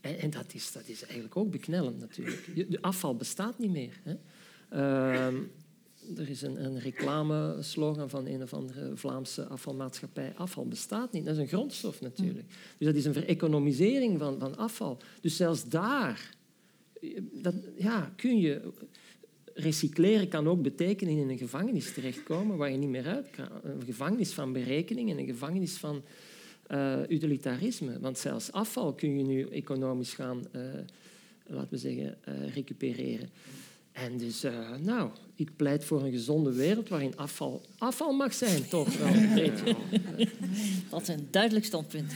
S4: En, en, dat, is, dat is eigenlijk ook beknellend natuurlijk. De afval bestaat niet meer. Hè. Ehm, er is een, een reclameslogan van een of andere Vlaamse afvalmaatschappij. Afval bestaat niet. Dat is een grondstof natuurlijk. Dus dat is een vereconomisering van, van afval. Dus zelfs daar dat, ja, kun je... Recycleren kan ook betekenen in een gevangenis terechtkomen waar je niet meer uit kan. Een gevangenis van berekening en een gevangenis van uh, utilitarisme. Want zelfs afval kun je nu economisch gaan, uh, laten we zeggen, uh, recupereren. En dus, uh, nou, ik pleit voor een gezonde wereld waarin afval afval mag zijn, toch wel.
S2: Wat een duidelijk standpunt.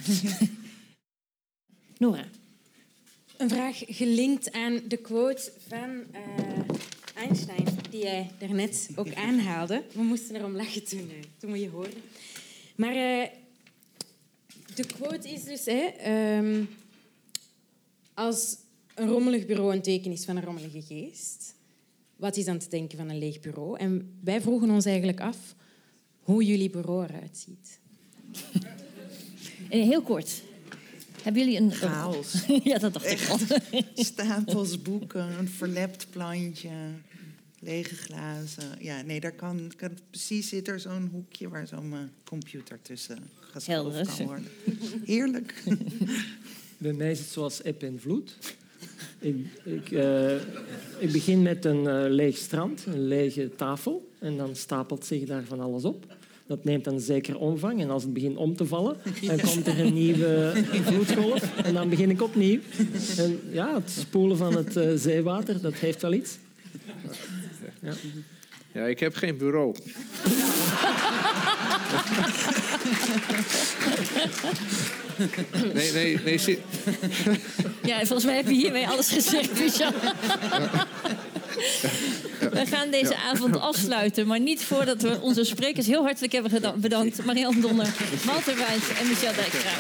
S2: Nora.
S1: Een vraag gelinkt aan de quote van uh, Einstein, die jij daarnet ook aanhaalde. We moesten erom lachen toen, uh, toen we je horen. Maar de quote is dus... Hè, um, als een rommelig bureau een teken is van een rommelige geest wat is dan te denken van een leeg bureau? En wij vroegen ons eigenlijk af hoe jullie bureau eruit ziet.
S2: Heel kort. Hebben jullie een...
S5: Chaos.
S2: ja, dat dacht ik al.
S5: Stapels boeken, een verlept plantje, lege glazen. Ja, nee, daar kan, kan precies zit er zo'n hoekje waar zo'n uh, computer tussen geschoven kan worden. Heerlijk.
S4: Bij mij is het zoals eb en vloed. Ik, ik, uh, ik, begin met een uh, leeg strand, een lege tafel. En dan stapelt zich daar van alles op. Dat neemt dan zeker omvang. En als het begint om te vallen, dan komt er een nieuwe vloedgolf. En dan begin ik opnieuw. En ja, het spoelen van het uh, zeewater, dat heeft wel iets.
S3: Ja. Ja, ik heb geen bureau. Nee, nee, nee. zi-
S2: Ja, volgens mij heb je hiermee alles gezegd, Michel. We gaan deze avond afsluiten, maar niet voordat we onze sprekers heel hartelijk hebben bedankt. Marianne Donner, Walter Wijns en Michel Dijkstra.